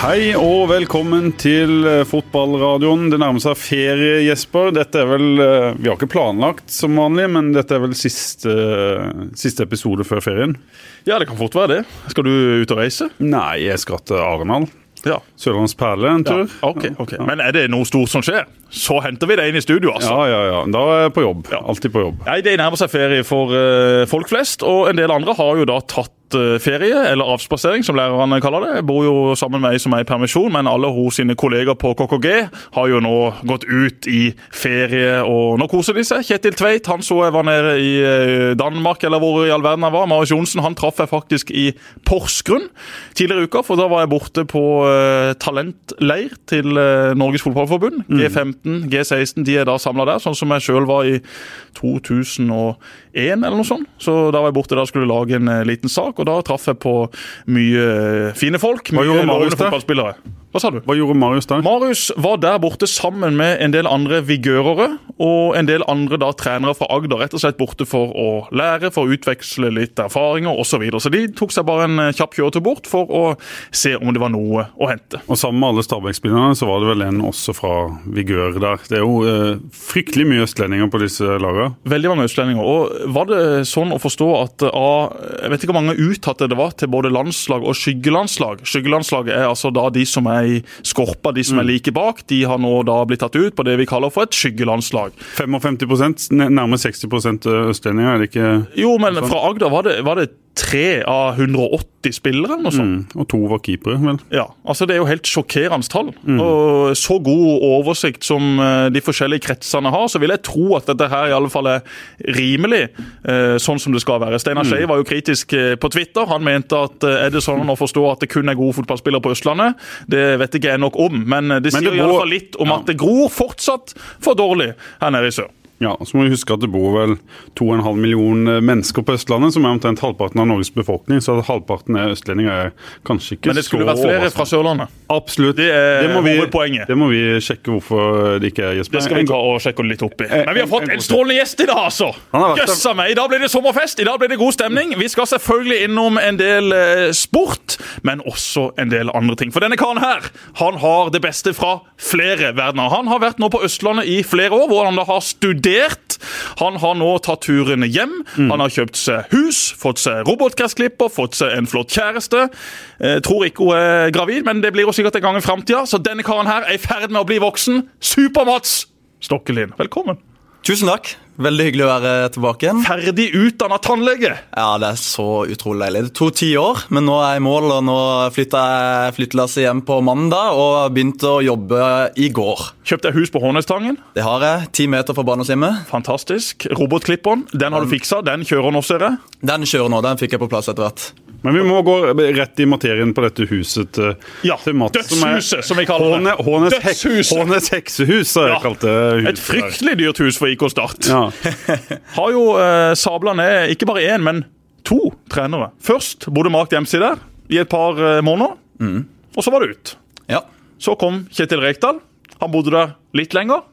Hei og velkommen til eh, fotballradioen. Det nærmer seg ferie, Jesper. Dette er vel eh, Vi har ikke planlagt som vanlig, men dette er vel siste, siste episode før ferien? Ja, det kan fort være det. Skal du ut og reise? Nei, jeg skal til Arendal. Ja. Sørlandets Perle en tur. Ja, ok, ok. Men er det noe stort som skjer, så henter vi det inn i studio, altså. Ja, ja, ja. Da er jeg på jobb. Alltid på jobb. Nei, Det nærmer seg ferie for uh, folk flest, og en del andre har jo da tatt ferie, eller avspasering, som lærerne kaller det. Jeg bor jo sammen med ei som er i permisjon, men alle hos sine kolleger på KKG har jo nå gått ut i ferie, og nå koser de seg. Kjetil Tveit han så jeg var nede i Danmark, eller hvor i all verden jeg var. Marius Johnsen han traff jeg faktisk i Porsgrunn tidligere i uka, for da var jeg borte på uh, talentleir til uh, Norges Fotballforbund. Mm. G15, G16, de er da samla der, sånn som jeg sjøl var i 2001 eller noe sånt. Så da var jeg borte da skulle lage en uh, liten sak og da traff jeg på mye fine folk. Hva gjorde Marius da? Hva sa du? Hva gjorde Marius da? Marius var der borte sammen med en del andre vigørere og en del andre da trenere fra Agder. Rett og slett borte for å lære, for å utveksle litt erfaringer osv. Så, videre. så de tok seg bare en kjapp kjøretur bort for å se om det var noe å hente. Og sammen med alle Stabæk-spillerne så var det vel en også fra Vigør der. Det er jo eh, fryktelig mye østlendinger på disse lagene. Veldig mange østlendinger. Og var det sånn å forstå at av Jeg vet ikke hvor mange uttatte det var til både landslag og skyggelandslag. Skyggelandslaget er altså da de som er i skorpa, de som mm. er like bak. De har nå da blitt tatt ut på det vi kaller for et skyggelandslag. 55% nærmere 60% østlendinger, er det ikke Jo, men sånn? fra Agder var det, var det tre av 180 spillere. Og. Mm, og to var keepere, vel. Ja, altså Det er jo helt sjokkerende tall. Mm. Og Så god oversikt som de forskjellige kretsene har, så vil jeg tro at dette her i alle fall er rimelig sånn som det skal være. Steinar Skei var jo kritisk på Twitter. Han mente at er det sånn å forstå at det kun er gode fotballspillere på Østlandet? Det vet ikke jeg nok om, men det sier men det går... i alle fall litt om ja. at det gror fortsatt for dårlig her nede i sør. Ja, så må vi huske at det bor vel 2,5 millioner mennesker på Østlandet, som er omtrent halvparten av Norges befolkning. Så at halvparten er østlendinger er kanskje ikke så Men det skulle vært flere fra Sørlandet? Absolutt. Det er det må vi, hovedpoenget. Det må vi sjekke hvorfor det ikke er Jesper. Det skal vi ta og sjekke litt opp i. Men vi har fått en strålende gjest i dag, altså! Jøssa meg! I dag blir det sommerfest, i dag blir det god stemning. Vi skal selvfølgelig innom en del eh, sport, men også en del andre ting. For denne karen her, han har det beste fra flere verdener. Han har vært nå på Østlandet i flere år, hvor han da har studert studert. Han har nå tatt turen hjem. Mm. Han har kjøpt seg hus, fått seg robotgressklipper, fått seg en flott kjæreste. Jeg tror ikke hun er gravid, men det blir hun sikkert en gang i framtida. Så denne karen her er i ferd med å bli voksen. Super-Mats Stokkelin, velkommen. Tusen takk. Veldig hyggelig å være tilbake igjen. Ferdig utdanna tannlege! Ja, det er så utrolig deilig. Det tok ti år, men nå er jeg i mål. og Nå flytta jeg flyttelasset hjem på mandag og begynte å jobbe i går. Kjøpte jeg hus på Hånestangen? Det har jeg. Ti meter fra barndomshjemmet. Fantastisk. Robotklipperen, den har du fiksa. Den kjører nå, ser jeg? Den kjører nå. Den fikk jeg på plass etter hvert. Men vi må gå rett i materien på dette huset til, ja, til Mats. Dødshuset, som, vi kaller det. Hånes, Dødshuset. Hånes heksehus, har jeg ja, kalt det. Huset. Et fryktelig dyrt hus for IK Start. Ja. har jo eh, sabla ned ikke bare én, men to trenere. Først bodde Mark Dempsey der i et par eh, måneder, mm. og så var det ut. Ja. Så kom Kjetil Rekdal. Han bodde der litt lenger,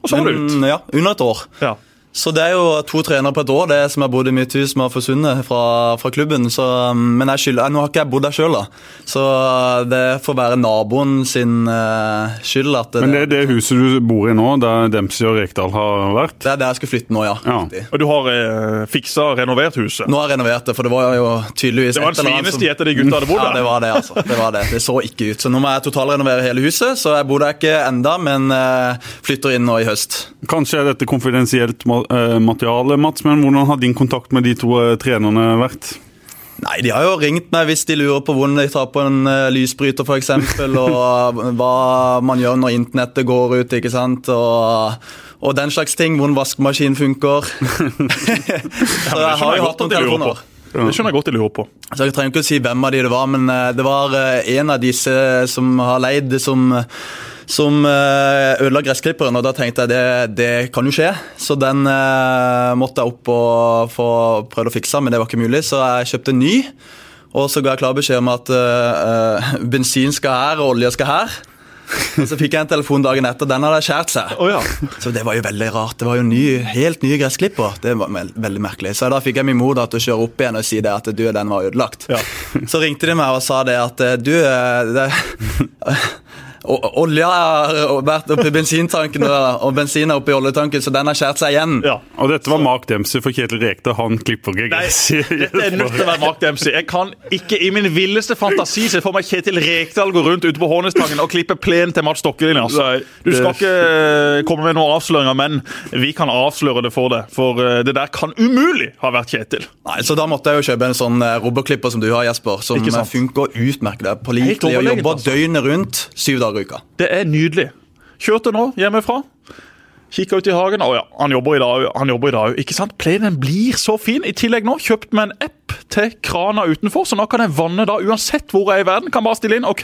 og så men, var det ut. Ja, under et år. Ja. Så det er jo to trenere på et år det som har bodd i mitt hus, som har forsvunnet fra, fra klubben. Så, men jeg skylder, nå har ikke jeg bodd der sjøl, så det får være naboen sin uh, skyld. Det, men det er det huset du bor i nå, der Dempsey og Rekdal har vært? Det er der jeg skal flytte nå, ja. ja. Og du har eh, fiksa renovert huset? Nå har jeg renovert det, for det var jo tydeligvis Det var en svinesti etter de gutta hadde bodd der? Ja, det var det, altså. Det, var det. det så ikke ut. Så nå må jeg totalrenovere hele huset, så jeg bor der ikke enda, men uh, flytter inn nå i høst. Kanskje er dette konfidensielt Eh, materiale, Mats. Men hvordan har din kontakt med de to eh, trenerne vært? Nei, De har jo ringt meg hvis de lurer på hvordan de tar på en uh, lysbryter f.eks. Og hva man gjør når internettet går ut. ikke sant? Og, og den slags ting. Hvordan vaskemaskin funker. Så jeg har jo hatt noen telefoner. Det skjønner jeg godt de lurer på. Så Jeg trenger ikke å si hvem av de det var, men det var en av disse som har leid, som som eh, ødela gressklipperen. og Da tenkte jeg det, det kan jo skje. Så den eh, måtte jeg opp og få prøvd å fikse, men det var ikke mulig. Så jeg kjøpte en ny. Og så ga jeg klar beskjed om at uh, bensin skal her og olje skal her. Og så fikk jeg en telefon dagen etter. Den hadde skåret seg. Oh, ja. Så det var jo veldig rart. Det var jo ny, helt nye gressklipper. Det var veldig merkelig. Så da fikk jeg min mor da til å kjøre opp igjen og si det at du, den var ødelagt. Ja. Så ringte de meg og sa det at eh, du eh, det, Olja har vært oppi bensintanken og, bensin er oppi oljetanken, så den har skjært seg igjen. ja. Og dette var Mark Dempsey for Kjetil Rekdal. Han klipper ikke gress. dette er nødt til å være Mark Dempsey. Jeg kan ikke i min villeste fantasi se for meg Kjetil Rekdal gå rundt ute på Hånestangen og klippe plen til Mats Stokkelin. Altså. Du skal ikke eh, komme med noen avsløringer, men vi kan avsløre det for deg. For eh, det der kan umulig ha vært Kjetil. Nei, Så da måtte jeg jo kjøpe en sånn eh, robotklipper som du har, Jesper. Som eh, funker utmerket. Det er Pålitelig og jobber altså. døgnet rundt syv dager i uka. Det er nydelig. Kjørte nå hjemmefra. Kikka ut i hagen. Å ja, han jobber i dag han jobber i dag. Ikke sant? Plenen blir så fin. I tillegg nå kjøpt meg en app til krana utenfor, så nå kan jeg vanne da uansett hvor jeg er i verden. Kan bare stille inn OK,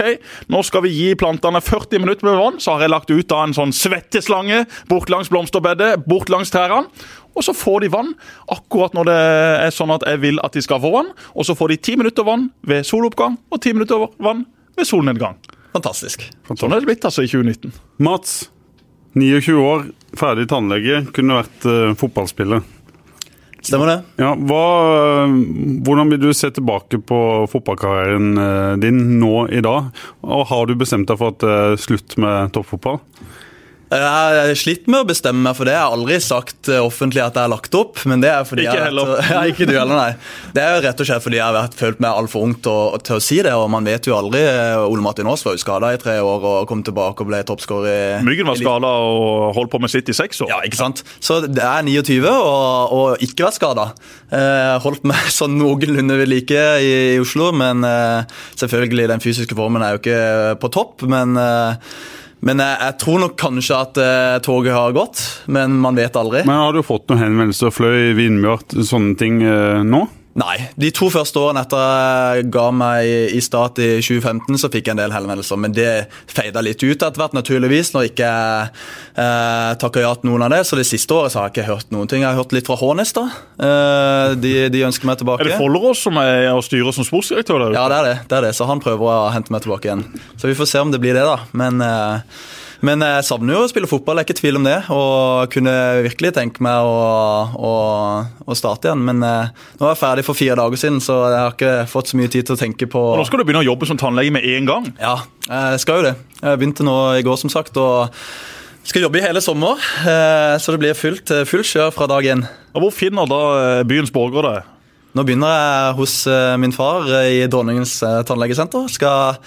nå skal vi gi plantene 40 minutter med vann. Så har jeg lagt ut da en sånn svetteslange bort langs blomsterbedet, bort langs trærne. Og så får de vann akkurat når det er sånn at jeg vil at de skal få vann. Og så får de ti minutter vann ved soloppgang og ti minutter vann ved solnedgang. Fantastisk. Sånn er det blitt altså i 2019. Mats, 29 år, ferdig tannlege, kunne vært uh, fotballspiller. Stemmer det? Ja, hva, hvordan vil du se tilbake på fotballkarrieren eh, din nå i dag? Og har du bestemt deg for at det er slutt med toppfotball? Jeg har slitt med å bestemme meg for det. Jeg har aldri sagt eh, offentlig at jeg har lagt opp. men det er fordi Ikke jeg. Ja, ikke du heller, nei. Det er jo rett og slett fordi jeg har følt meg altfor ung til, til å si det. og Man vet jo aldri. eh, Ole Martin Aas var jo skada i tre år og kom tilbake og ble toppskårer. Myggen var skada og holdt på med sitt i seks år. Ja, ikke sant? Så det er 29 og, og ikke vært skada. Eh, holdt meg sånn noenlunde ved like i, i Oslo, men selvfølgelig, den fysiske formen er jo ikke på topp. Men, men jeg, jeg tror nok kanskje at eh, toget har gått, men man vet aldri. Men har du fått noen henvendelser, fløy, vindmjørt, sånne ting eh, nå? Nei. De to første årene etter jeg ga meg i- stat i 2015, så fikk jeg en del henvendelser, men det feida litt ut etter hvert, naturligvis, når ikke jeg eh, takka ja til noen av det. Så det siste året så har jeg ikke hørt noen ting. Jeg har hørt litt fra Hånes, da. Eh, de, de ønsker meg tilbake. Er det Follerås som er og styrer som sportsdirektør? der? Ja, det er det. det er det. Så han prøver å hente meg tilbake igjen. Så vi får se om det blir det, da. Men, eh, men jeg savner jo å spille fotball, det er ikke tvil om det. Og kunne virkelig tenke meg å, å, å starte igjen. Men eh, nå er jeg ferdig for fire dager siden, så jeg har ikke fått så mye tid til å tenke på Og Nå skal du begynne å jobbe som tannlege med en gang. Ja, jeg skal jo det. Jeg begynte nå i går, som sagt. og skal jobbe i hele sommer, eh, så det blir fullt, full kjør fra dag én. Hvor finner da eh, byens borgere deg? Nå begynner jeg hos eh, min far eh, i Dronningens eh, tannlegesenter. Skal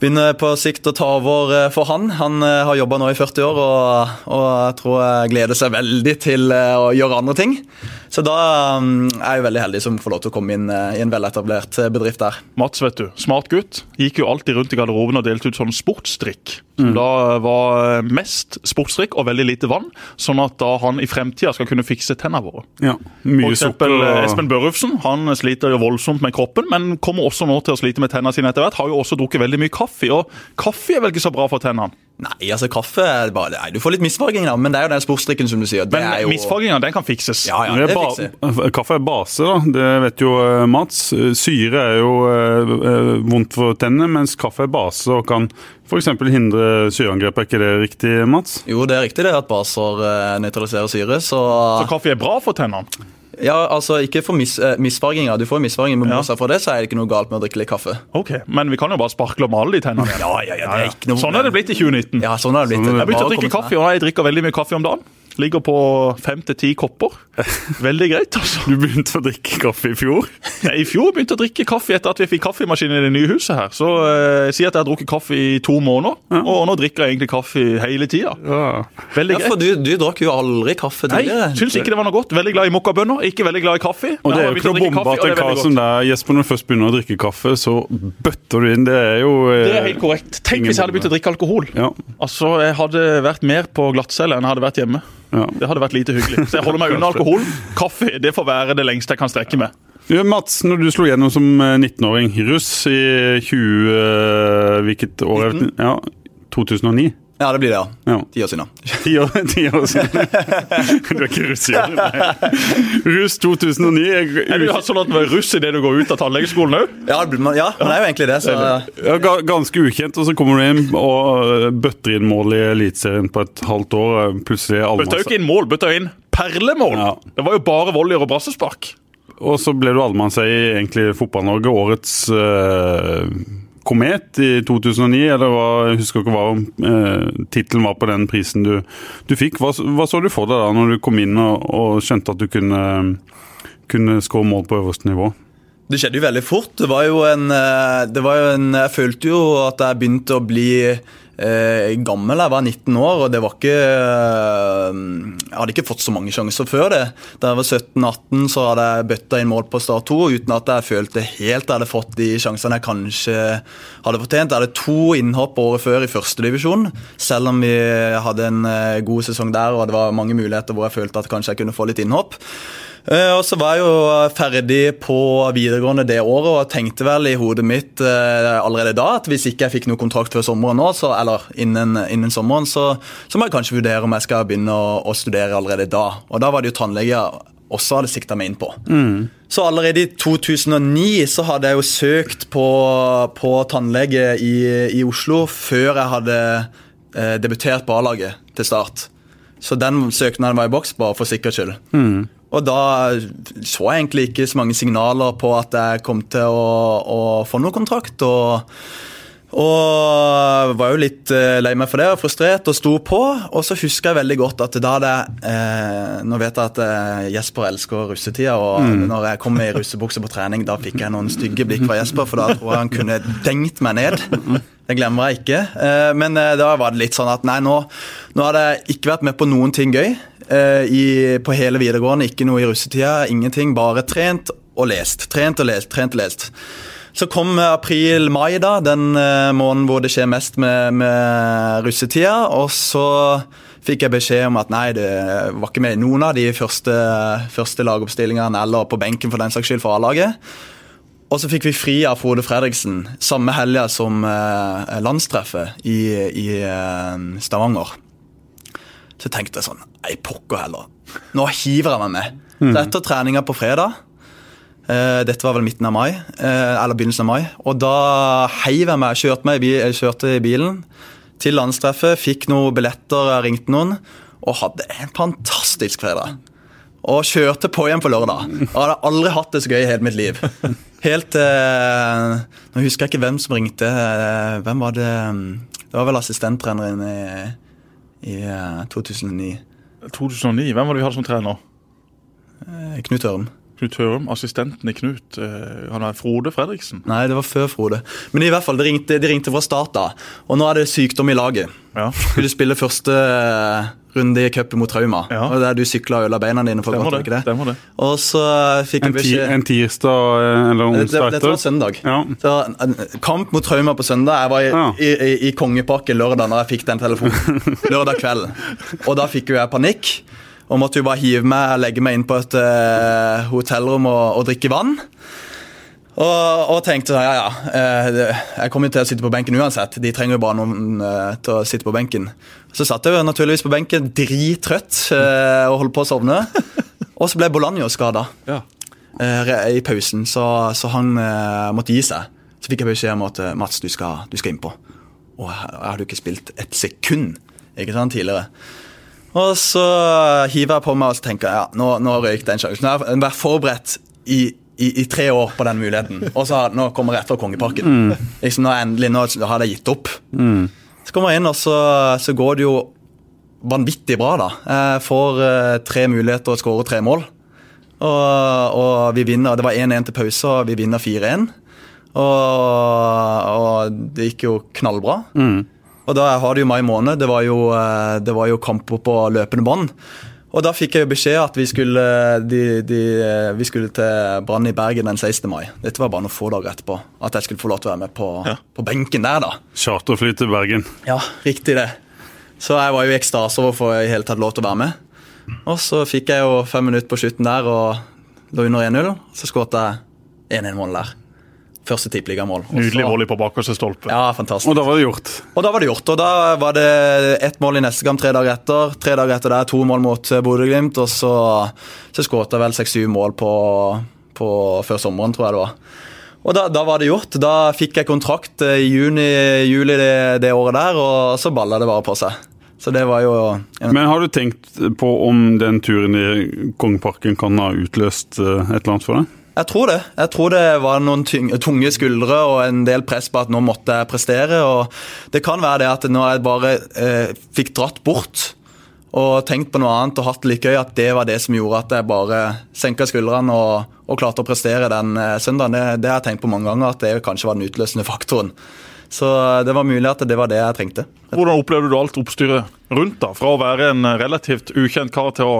begynne på sikt å ta over eh, for han. Han eh, har jobba nå i 40 år og, og jeg tror jeg gleder seg veldig til eh, å gjøre andre ting. Så da mm, er jeg veldig heldig som får lov til å komme inn eh, i en veletablert eh, bedrift der. Mats, vet du, smart gutt, gikk jo alltid rundt i garderoben og delte ut sånn sportsdrikk. Som da var mest sportsdrikk og veldig lite vann, sånn at da han i fremtida skal kunne fikse tennene våre. Ja, For mye eksempel sukker. eh, Og... Espen Børufsen han sliter jo voldsomt med kroppen, men kommer også nå til å slite med tennene sine etter hvert. Har jo også drukket veldig mye kaffe, og kaffe er vel ikke så bra for tennene. Nei, altså kaffe er bare, nei, Du får litt misfarging, da, men det er jo den sportsdrikken som du sier. Det Men jo, misfarginga, den kan fikses. Ja, ja, Det det er fikser kaffe er base, da. Det vet jo eh, Mats. Syre er jo eh, eh, vondt for tennene, mens kaffe er base og kan f.eks. hindre syreangrep. Er ikke det riktig, Mats? Jo, det er riktig det at baser eh, nøytraliserer syre, så Så kaffe er bra for tennene. Ja, altså ikke for mis, eh. Du får misfarging, men Ja. bortsett fra det så er det ikke noe galt med å drikke litt kaffe. Ok, Men vi kan jo bare sparkle og male de tennene. Ja, ja, ja, det er ikke noe Sånn er det blitt i 2019. Ja, sånn har det blitt. Er det. Jeg begynte å drikke kaffe, og jeg drikker veldig mye kaffe om dagen. Ligger på fem til ti kopper. Veldig greit, altså. Du begynte å drikke kaffe i fjor? Nei, I fjor begynte jeg å drikke kaffe etter at vi fikk kaffemaskin i det nye huset her. Så eh, si at jeg har drukket kaffe i to måneder, og nå drikker jeg egentlig kaffe hele tida. Ja. Veldig Ja, greit. for du, du drakk jo aldri kaffe Nei, tidligere. syns ikke det var noe godt. Veldig glad i mokkabønner, ikke veldig glad i kaffe. Og det er jo ikke noe bombe at en kar som deg, Jesper, når du først begynner å drikke kaffe, så bøtter du inn. Det er jo eh, Det er helt korrekt. Tenk hvis jeg hadde begynt å drikke alkohol. Ja. Altså, Jeg hadde vært mer på glattcelle enn jeg hadde vært hjemme. Ja. Det hadde vært lite hyggelig. Så jeg holder meg unna alkohol. Kaffe det får være det lengste jeg kan strekke meg. Ja, Mats, når du slo gjennom som eh, 19-åring, russ i 20 eh, Hvilket år? er det? Ja, 2009? Ja, det blir det, ja. Ja. Ti år siden. Ti år, ti år siden. Du er ikke russ i år? nei. Russ 2009. Jeg, Er du sånn at du er russ idet du går ut av tannlegeskolen òg? Ja, det man- ja, men det er jo egentlig det. Så ja, ga- ganske ukjent, og så kommer du inn og øh, bøtter inn mål i Eliteserien på et halvt år. øh, Plutselig Bøtta jo ikke inn mål, bøtta inn perlemål. Ja. Det var jo bare volleyer og brassespark. Og så ble du allmannseie i egentlig Fotball-Norge. Årets øh, komet i 2009, eller hva, jeg husker ikke hva eh, tittelen var på den prisen du, du fikk. Hva, hva så du for deg da når du kom inn og, og skjønte at du kunne, kunne skåre mål på øverste nivå? Det skjedde jo veldig fort. Det var jo en, eh, det var jo en Jeg følte jo at jeg begynte å bli gammel. Jeg var 19 år, og det var ikke eh, Jeg hadde ikke fått så mange sjanser før det. Da jeg var 17-18, så hadde jeg bøtta inn mål på Start 2 uten at jeg følte helt jeg hadde fått de sjansene jeg kanskje hadde fortjent. Jeg hadde to innhopp året før i førstedivisjon, selv om vi hadde en eh, god sesong der og det var mange muligheter hvor jeg følte at kanskje jeg kunne få litt innhopp. Eh, Og så var jeg jo ferdig på videregående det året og tenkte vel i hodet mitt eh, allerede da at hvis ikke jeg fikk noe kontrakt før sommeren nå, så, eller innen, innen sommeren, så, så må jeg kanskje vurdere om jeg skal begynne å, å studere allerede da. Og da var det jo tannlege også hadde sikta meg inn på. Så allerede i 2009 så hadde jeg jo søkt på, på tannlege i, i Oslo før jeg hadde eh, debutert på A-laget til start. Så den søknaden var i boks, bare for sikkerhets skyld. Og da så jeg egentlig ikke så mange signaler på at jeg kom til å, å få noen kontrakt. Og, og var jo litt eh, lei meg for det og frustrert og sto på. Og så husker jeg veldig godt at da det eh, Nå vet jeg at eh, Jesper elsker russetida, og når jeg kom i russebukse på trening, da fikk jeg noen stygge blikk fra Jesper, for da tror jeg han kunne dengt meg ned. Det glemmer jeg ikke. Eh, men eh, da var det litt sånn at nei, nå, nå hadde jeg ikke vært med på noen ting gøy eh, i, på hele videregående. Ikke noe i russetida, ingenting. Bare trent og lest. Trent og lest, trent og lest. Så kom april-mai, da, den eh, måneden hvor det skjer mest med, med russetida. Og så fikk jeg beskjed om at nei, det var ikke med i noen av de første, første lagoppstillingene, eller på benken for den saks skyld for A-laget. Og så fikk vi fri av Frode Fredriksen samme helga som eh, landstreffet i, i eh, Stavanger. Så tenkte jeg sånn Nei, pokker heller. Nå hiver jeg meg med. Så etter treninga på fredag Dette var vel midten av mai, eh, eller begynnelsen av mai. Og da heiv jeg meg, kjørte, meg jeg kjørte i bilen til landstreffet, fikk noen billetter, ringte noen, og hadde en fantastisk fredag. Og kjørte på igjen på lørdag. Og hadde aldri hatt det så gøy i hele mitt liv. Helt eh, Nå husker jeg ikke hvem som ringte. Eh, Hvem var det Det var vel assistenttreneren i, i eh, 2009. 2009, hvem var det vi hadde som trener? Eh, Knut Ørum. Knut Hørum, assistenten i Knut. eh, Han er Frode Fredriksen. Nei, det var før Frode. Men i hvert fall, de ringte, de ringte fra start da. Og nå er det sykdom i laget. Ja. Skulle spille første eh, runde i cupen mot Trauma. Ja. Og der du sykla og ødela beina dine. for Stemmer godt, det. ikke det? Stemmer det. Og så fikk En, ti, en tirsdag eh, eller Dette, onsdag dette var søndag. Ja. Så Kamp mot Trauma på søndag. Jeg var i, Ja. i, i, i Kongeparken lørdag når jeg fikk den telefonen. Lørdag kveld. Og da fikk jo jeg panikk. Og måtte jo bare hive meg legge meg inn på et uh, hotellrom og, og drikke vann. Og, og tenkte sånn, ja ja, eh, jeg kommer jo til å sitte på benken uansett. De trenger jo bare noen uh, til å sitte på benken. Så satt jeg jo naturligvis på benken, drittrøtt og holdt på å sovne. Og så ble Bolanjo skada Ja. i pausen, så, så han måtte gi seg. Så fikk jeg beskjed om at Mats, du skal, du skal innpå. Og jeg hadde jo ikke spilt et sekund ikke sant, tidligere. Og så hiver jeg på meg og så tenker jeg, ja, nå, nå røyk den sjansen. Nå har jeg vært forberedt i, i, i tre år på den muligheten. Og så nå kommer jeg rett fra Kongeparken. Liksom, nå endelig, nå har jeg gitt opp. Så kommer jeg inn, og så, så går det jo vanvittig bra, da. Jeg får eh, tre muligheter og skårer tre mål. Og, og vi vinner. Det var 1-1 til pause, og vi vinner 4-1. Og, og det gikk jo knallbra. Og da har det jo mai måned. Det var jo, eh, det var jo kamper på løpende bånd. Og da fikk jeg jo beskjed at vi skulle, de, de, vi skulle til Brann i Bergen den 16. mai. Dette var bare noen få dager etterpå. At jeg skulle få lov til å være med på, på benken der, da. Charterfly til Bergen. Ja, riktig det. Så jeg var jo i ekstase over for i hele tatt lov til å være med. Og så fikk jeg jo fem minutter på slutten der og lå under 1-0. Så skåret jeg 1-1-mål der. Første tippeligamål. Nydelig volley på bakerste stolpe. Ja, fantastisk. Og da var det gjort. Og da var det gjort. Og da var det ett mål i neste kamp tre dager etter. Tre dager etter der to mål mot Bodø-Glimt, og så, så skåret jeg vel seks-syv mål på, på, før sommeren, tror jeg det var. Og da, da var det gjort. Da fikk jeg kontrakt eh, i juni-juli det, det året der, og så balla det bare på seg. Så det var jo en, Men har du tenkt på om den turen i Kongeparken kan ha utløst eh, et eller annet for deg? Jeg tror det. Jeg tror det var noen tunge skuldre og en del press på at nå måtte jeg prestere. og Det kan være det at når jeg bare eh, fikk dratt bort og tenkt på noe annet og hatt det like gøy, at det var det som gjorde at jeg bare senka skuldrene og, og klarte å prestere den eh, søndagen. Det, det har jeg tenkt på mange ganger, at det kanskje var den utløsende faktoren. Så det var mulig at det var det jeg trengte. Hvordan opplevde du alt oppstyret rundt, da? Fra å være en relativt ukjent kar til å,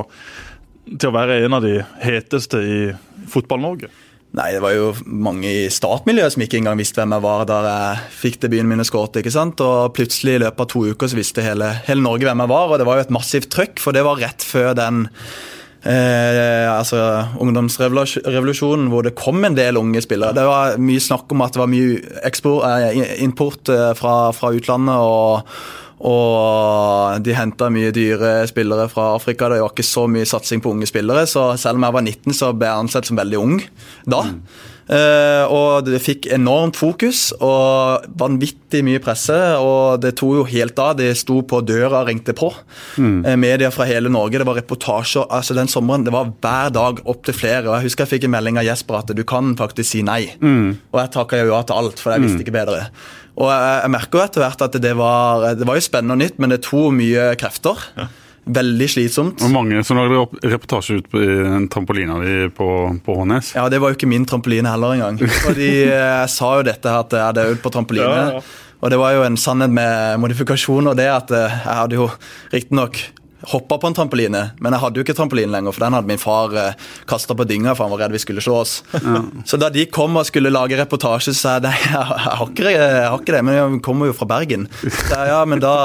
til å være en av de heteste i Fotball-Norge? Nei, det var jo mange i startmiljøet som ikke engang visste hvem jeg var da jeg fikk debuten min og ikke sant? Og plutselig i løpet av to uker så visste hele, hele Norge hvem jeg var, og det var jo et massivt trøkk, for det var rett før den Eh, altså ungdomsrevolusjonen hvor det kom en del unge spillere. Det var mye snakk om at det var mye eksport, eh, import eh, fra, fra utlandet. og og de henta mye dyre spillere fra Afrika. Det var ikke så mye satsing på unge spillere, så selv om jeg var 19, så ble jeg ansett som veldig ung da. Eh, og det fikk enormt fokus og vanvittig mye presse. Og det tok jo helt av. De sto på døra og ringte på. Eh, media fra hele Norge. Det var reportasjer. altså Den sommeren det var hver dag opptil flere. og Jeg husker jeg fikk en melding av Jesper at du kan faktisk si nei. Og jeg takka jo ja til alt, for jeg visste ikke bedre. Og jeg, jeg merker jo etter hvert at det var, det var jo spennende og nytt, men det tok mye krefter. Veldig slitsomt. Og mange som lagde opp- reportasje ut på trampolina di på, på Hånes. Ja, Det var jo ikke min trampoline heller engang. Fordi Jeg sa jo dette her at jeg hadde øvd på trampoline. Ja, ja. Og det var jo en sannhet med modifikasjon. Og det at eh, jeg hadde jo riktignok hoppa på en trampoline, men jeg hadde jo ikke trampoline lenger, for den hadde min far eh, kasta på dynga, for han var redd vi skulle slå oss. Så da de kom og skulle lage reportasje, så sa jeg nei, jeg har ikke, jeg har ikke det, men jeg kommer jo fra Bergen. Så ja, men da,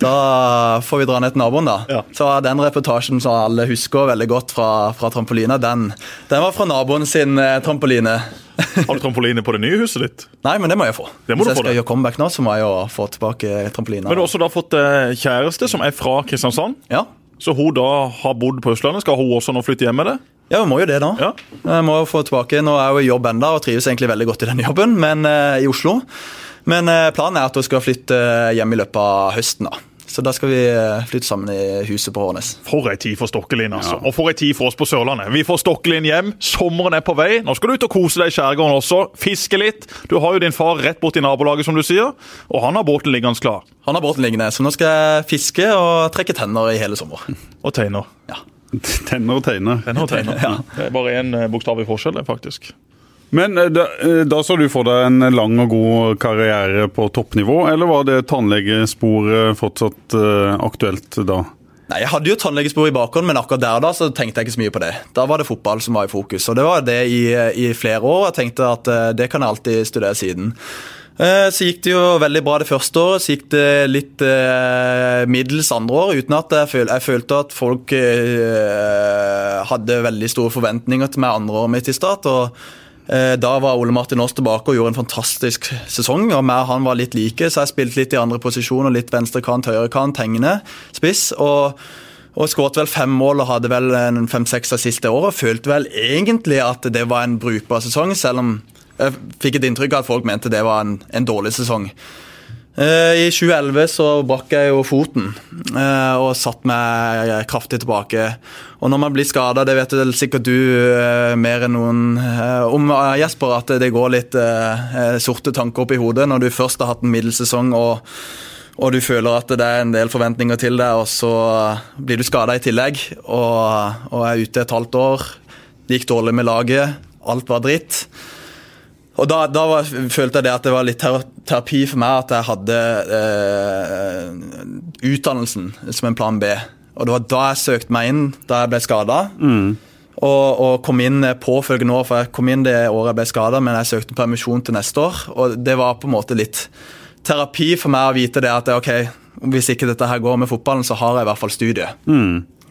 da får vi dra ned til naboen, da. Ja. Så den reportasjen som alle husker veldig godt fra, fra trampolina, den, den var fra naboen sin eh, trampoline. Har du trampoline på det nye huset ditt? Nei, men det må jeg få. Det må Hvis jeg få, skal det. gjøre comeback nå, så må jeg jo få tilbake trampolina. Men du har også da fått eh, kjæreste som er fra Kristiansand. Ja. Så hun da har bodd på Østlandet. Skal hun også nå flytte hjem med det? Ja, vi må jo det da. Ja. Jeg må jo få tilbake, Nå er jeg jo i jobb enda og trives egentlig veldig godt i den jobben, men eh, i Oslo. Men eh, planen er at hun skal flytte hjem i løpet av høsten. da. Så da skal vi eh, flytte sammen i huset på Hårnes. For ei tid for Stokkelin, altså. Og for ei tid for oss på Sørlandet. Vi får Stokkelin hjem, sommeren er på vei. Nå skal du ut og kose deg i skjærgården også, fiske litt. Du har jo din far rett borti nabolaget, som du sier, og han har båten liggende klar. Han har båten liggende, så nå skal jeg fiske og trekke tenner i hele sommer. Og teiner. Ja. Tenner og teiner. Tenner og teiner. Ja. Det er bare én bokstav i forskjell, faktisk. Men eh, da, eh, da så du for deg en lang og god karriere på toppnivå, eller var det tannlegesporet fortsatt eh, aktuelt da? Nei, Jeg hadde jo tannlegespor i bakhånd, men akkurat der da så tenkte jeg ikke så mye på det. Da var det fotball som var i fokus, og det var det i, i flere år. Jeg tenkte at det kan jeg alltid studere siden. Så gikk det jo veldig bra det første året, så gikk det litt eh, middels andre år, uten at jeg, føl jeg følte at folk eh, hadde veldig store forventninger til meg andre året mitt i start. og da var Ole Martin Aas tilbake og gjorde en fantastisk sesong. og meg Han var litt like, så jeg spilte litt i andre posisjoner. Litt venstrekant, høyrekant, hengende spiss. og og skåret vel fem mål og hadde vel en fem-seks av siste året. Følte vel egentlig at det var en brukbar sesong, selv om jeg fikk et inntrykk av at folk mente det var en, en dårlig sesong. Eh, I 2011 så brakk jeg jo foten eh, og satt meg kraftig tilbake. Og når man blir skada, det vet vel sikkert du eh, mer enn noen om, Jesper, at det går litt sorte tanker opp i hodet når du først har hatt en middelsesong og, og du føler at det er en del forventninger til deg, og så blir du skada i tillegg og, og er ute et halvt år. Det gikk dårlig med laget. Alt var dritt. Og da, da var, følte jeg det at det var litt terapi for meg at jeg hadde eh, utdannelsen som en plan B. Og det var da jeg søkte meg inn, da jeg ble skada. Og, og kom inn påfølgende år, for jeg kom inn det året jeg ble skada, men jeg søkte permisjon til neste år. Og det var på en måte litt terapi for meg å vite det at ok, hvis ikke dette her går med fotballen, så har jeg i hvert fall studiet.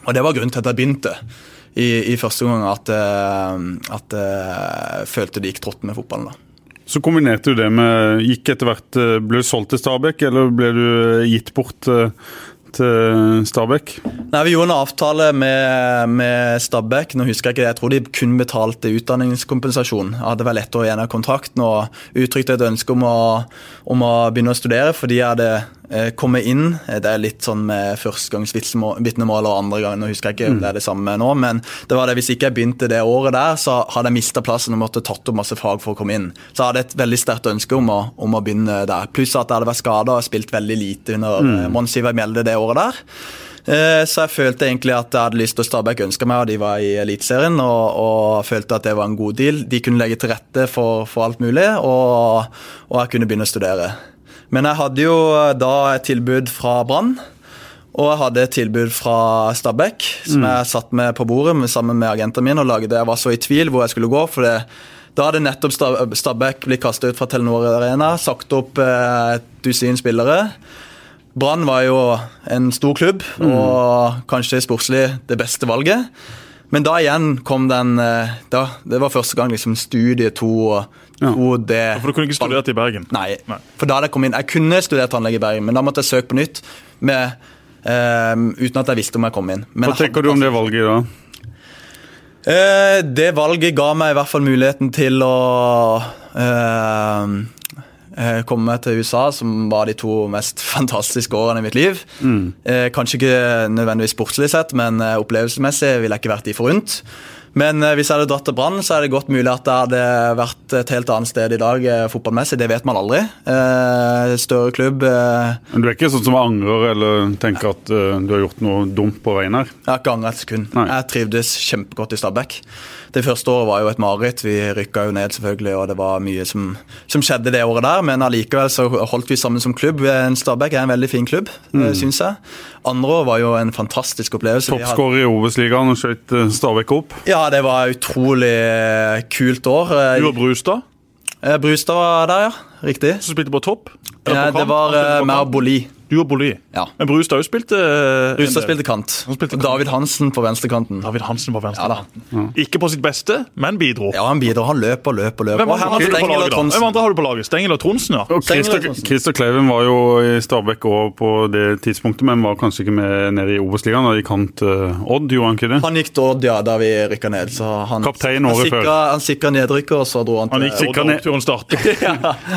Og det var grunnen til at jeg begynte i, i første gang, at, eh, at eh, jeg følte det gikk trått med fotballen. da. Så kombinerte du det med Gikk etter hvert eh, Ble du solgt til Stabæk, eller ble du gitt bort eh, til Stabæk? Nei, Vi gjorde en avtale med, med Stabæk. Nå husker Jeg ikke det, jeg tror de kun betalte utdanningskompensasjon. Jeg hadde vel ett år igjen av kontrakten og uttrykte et ønske om å, om å begynne å studere fordi jeg hadde eh, kommet inn. Det er litt sånn med førstegangsvitnemål og andre gang, nå husker jeg ikke om det er det samme nå, men det var det, hvis ikke jeg begynte det året der, så hadde jeg mista plassen og måtte tatt opp masse fag for å komme inn. Så jeg hadde et veldig sterkt ønske om å, om å begynne der. Pluss at jeg hadde vært skada og spilt veldig lite under mm. Mons Ivar Mjelde det året der. Eh, så jeg følte egentlig at jeg hadde lyst til å Stabæk ønska meg, og de var i Eliteserien. Og, og, følte at det var en god deal. De kunne legge til rette for, for alt mulig, og, og, jeg kunne begynne å studere. Men jeg hadde jo da et tilbud fra Brann. Og jeg hadde et tilbud fra Stabæk, som mm. jeg satt med på bordet med, sammen med agentene mine og lagde. Jeg var så i tvil hvor jeg skulle gå. for det da hadde nettopp Stabæk blitt kasta ut fra Telenor Arena, sagt opp eh, et dusin spillere. Brann var jo en stor klubb mm. og kanskje sportslig det beste valget. Men da igjen kom den eh, da, Det var første gang liksom studie to og to Det. For du kunne ikke studert i Bergen? Nei. Nei. For da hadde Jeg kommet inn, jeg kunne studert tannlege i Bergen, men da måtte jeg søke på nytt med, um, uten at jeg visste om jeg kom inn. Men Hva tenker du om det valget da? Uh, det valget ga meg i hvert fall muligheten til å uh, Eh, komme meg til USA, som var de to mest fantastiske årene i mitt liv. Mm. Eh, kanskje ikke nødvendigvis sportslig sett, men opplevelsesmessig ville jeg ikke vært de forunt. Men hvis jeg hadde dratt til Brann, så er det godt mulig at det hadde vært et helt annet sted i dag fotballmessig. Det vet man aldri. større klubb. Men du er ikke sånn som angrer eller tenker at du har gjort noe dumt på veien her? Jeg har ikke angret et sekund. Jeg trivdes kjempegodt i Stabæk det første året var jo et mareritt. Vi rykka jo ned, selvfølgelig, og det var mye som, som skjedde det året der. Men allikevel så holdt vi sammen som klubb. Stabæk er en veldig fin klubb, mm. syns jeg. Andre år var jo en fantastisk opplevelse. Toppskårer i Obos-ligaen og skjøt eh, Stabæk opp? Ja, det var et utrolig eh, kult år. Du og Brustad? Brustad var der, ja. Riktig. Så spilte på topp? Ja, det var mer Boli. Du og Bolli. Ja. Men Brustad òg spilte uh, Brustad spilte kant. Spilte kant. David Hansen på venstrekanten. David Hansen på venstrekanten. Ja, Ikke på sitt beste, men bidro. Ja, han bidro. Han løp og løp og løp. Hvem andre, har, du på laget, Hvem andre har du på laget? Stengel og Tronsen, ja. Christer Kleiven var jo i Stabæk òg på det tidspunktet, men var kanskje ikke med nede i Obos-ligaen. Han gikk han til Odd, gjorde han ikke det? Han gikk til Odd, ja, da vi rykka ned. Så han, Kaptein året før. Han sikra nedrykket, og så dro han til Han gikk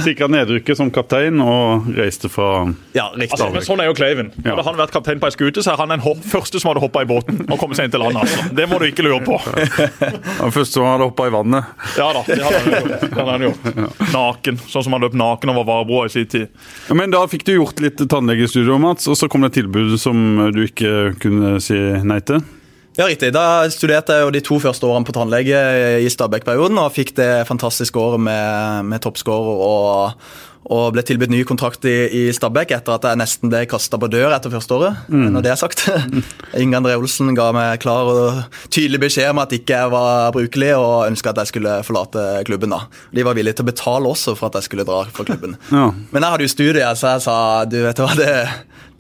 sikra ned, nedrykket som kaptein og reiste fra ja, riktig. Altså, men sånn er jo Kleiven. Ja. Hadde han vært kaptein på ei skute, så er han den første som hadde hoppa i båten og kommet seg inn til land. Altså. Det må du ikke lure på. Den første som hadde hoppa i vannet. Ja da, det hadde han gjort. Hadde han gjort. Naken, sånn som han løp naken over Varebroa i sin tid. Men da fikk du gjort litt tannlegestudio, Mats, og så kom det et tilbud som du ikke kunne si nei til? Ja, riktig. Da studerte jeg jo de to første årene på tannlege i Stabæk-perioden og fikk det fantastiske året med, med toppskårer og, og ble tilbudt ny kontrakt i, i Stabæk etter at jeg nesten ble kasta på dør etter første året. Mm. Når det er sagt. Inge André Olsen ga meg klar og tydelig beskjed om at ikke jeg var brukelig, og ønska at jeg skulle forlate klubben. da. De var villige til å betale også for at jeg skulle dra fra klubben. Ja. Men jeg hadde jo studiet, så jeg sa du vet hva, det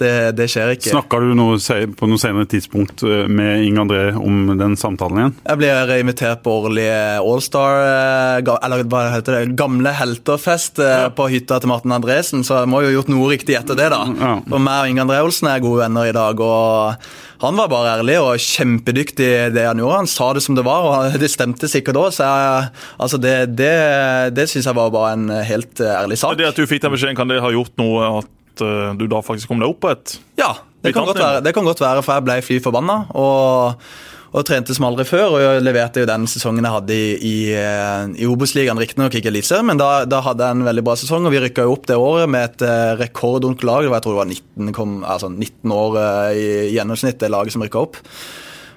det, det, skjer ikke. Snakka du noe, på noe senere tidspunkt eh, med Inge André om den samtalen igjen? Jeg blir invitert på årlig Allstar, eh, eller hva heter det, gamle helterfest eh, ja. på hytta til Martin Andresen, så jeg må jo ha gjort noe riktig etter det, da. Ja. Meg og Inge André Olsen er gode venner i dag. og han var bare ærlig og kjempedyktig i det han gjorde. Han sa det som det var, og det stemte sikkert òg. Så jeg, altså det, det, det syns jeg var bare en helt ærlig sak. Det at du fikk den beskjeden, kan det ha gjort noe at uh, du da faktisk kom deg opp på et Ja, det kan, godt være, det kan godt være, for jeg ble fly forbanna. Og, og, trente som aldri før. Og jeg leverte jo den sesongen jeg hadde i, i, eh, i Obos-ligaen, riktignok ikke Eliteserien, men da, da, hadde jeg en veldig bra sesong. Og vi rykka jo opp det året med et uh, rekordungt lag. Det var, jeg tror det var 19, kom, altså 19 år uh, i gjennomsnitt, det laget som rykka opp.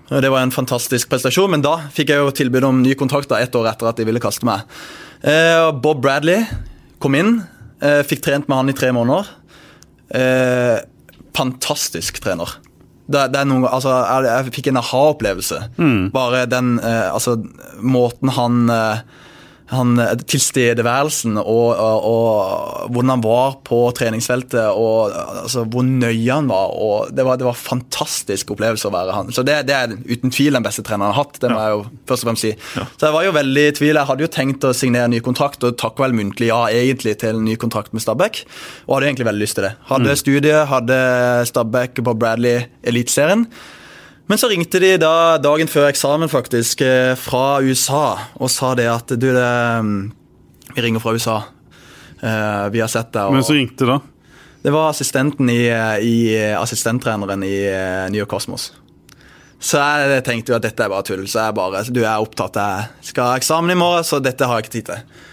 Det var en fantastisk prestasjon, men da fikk jeg jo tilbud om ny kontrakt ett år etter at de ville kaste meg. Bob Bradley kom inn, fikk trent med han i tre måneder. Eh, fantastisk trener. Det, det noe, altså, jeg, jeg, fikk en aha-opplevelse. Mm. Bare den eh, altså, måten han eh, han, tilstedeværelsen og, og, og, hvordan han var på treningsfeltet, og altså, hvor nøye han var. og Det var, det var en fantastisk opplevelse å være han. Så Det, det er uten tvil den beste treneren han har hatt. det må jeg jo først og fremst si. Ja. Så jeg var jo veldig i tvil. Jeg hadde jo tenkt å signere ny kontrakt, og takk vel muntlig ja egentlig til en ny kontrakt med Stabæk. Og hadde egentlig veldig lyst til det. Hadde mm. studiet, hadde Stabæk på Bradley Eliteserien. Men så ringte de da dagen før eksamen faktisk eh, fra USA og sa det at du, det, mm, vi ringer fra USA. Uh, vi har sett deg. Men så ringte da? Det var assistenten i, i assistenttreneren i New York Cosmos. Så jeg tenkte jo at dette er bare tull. Så jeg bare Du er opptatt, jeg skal ha eksamen i morgen, så dette har jeg ikke tid til.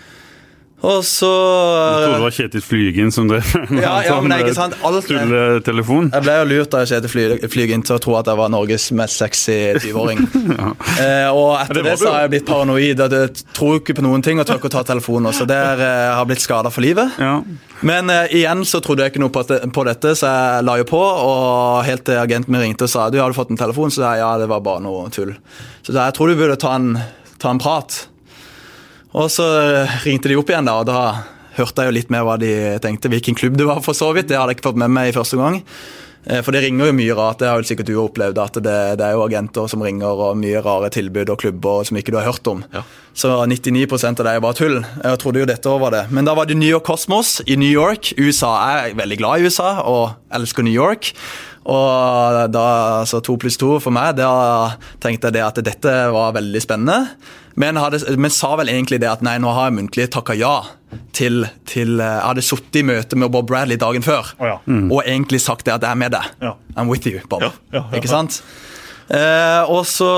Og så Jeg trodde det var Kjetil Flygen som drev med ja, ja, det sant. Alt, tulletelefon. Jeg ble jo lurt av Kjetil Flygen til å tro at jeg var Norges mest sexy 20-åring. ja. eh, og etter det, det så har jeg blitt paranoid. og Jeg tror ikke på noen ting og tør ikke å ta telefonen. Så det eh, har blitt skada for livet. Ja. Men eh, igjen så trodde jeg ikke noe på, på, dette, så jeg la jo på. Og helt til agenten min ringte og sa du hadde fått en telefon, så sa jeg ja, det var bare noe tull. Så jeg tror du burde ta en, ta en prat. Og så ringte de opp igjen, da, og da hørte jeg jo litt mer hva de tenkte. Hvilken klubb det var, for så vidt. Det hadde jeg ikke fått med meg i første gang. Eh, for det ringer jo mye rart. Det har jo sikkert du opplevd. At det, det, er jo agenter som ringer, og mye rare tilbud og klubber som ikke du har hørt om. Ja. Så 99% av det er bare tull. Jeg trodde jo dette var det. Men da var det New York Cosmos i New York. USA er veldig glad i USA og elsker New York. Og da, altså to pluss to for meg, da tenkte jeg det at dette var veldig spennende. Men, hadde, men, sa vel egentlig det at nei, nå har jeg muntlig takka ja til, til eh, Jeg hadde sittet i møte med Bob Bradley dagen før oh, ja. mm. og egentlig sagt det at jeg er med deg. Ja. I'm with you, Bob. Ja, Ikke sant? Eh, og, så,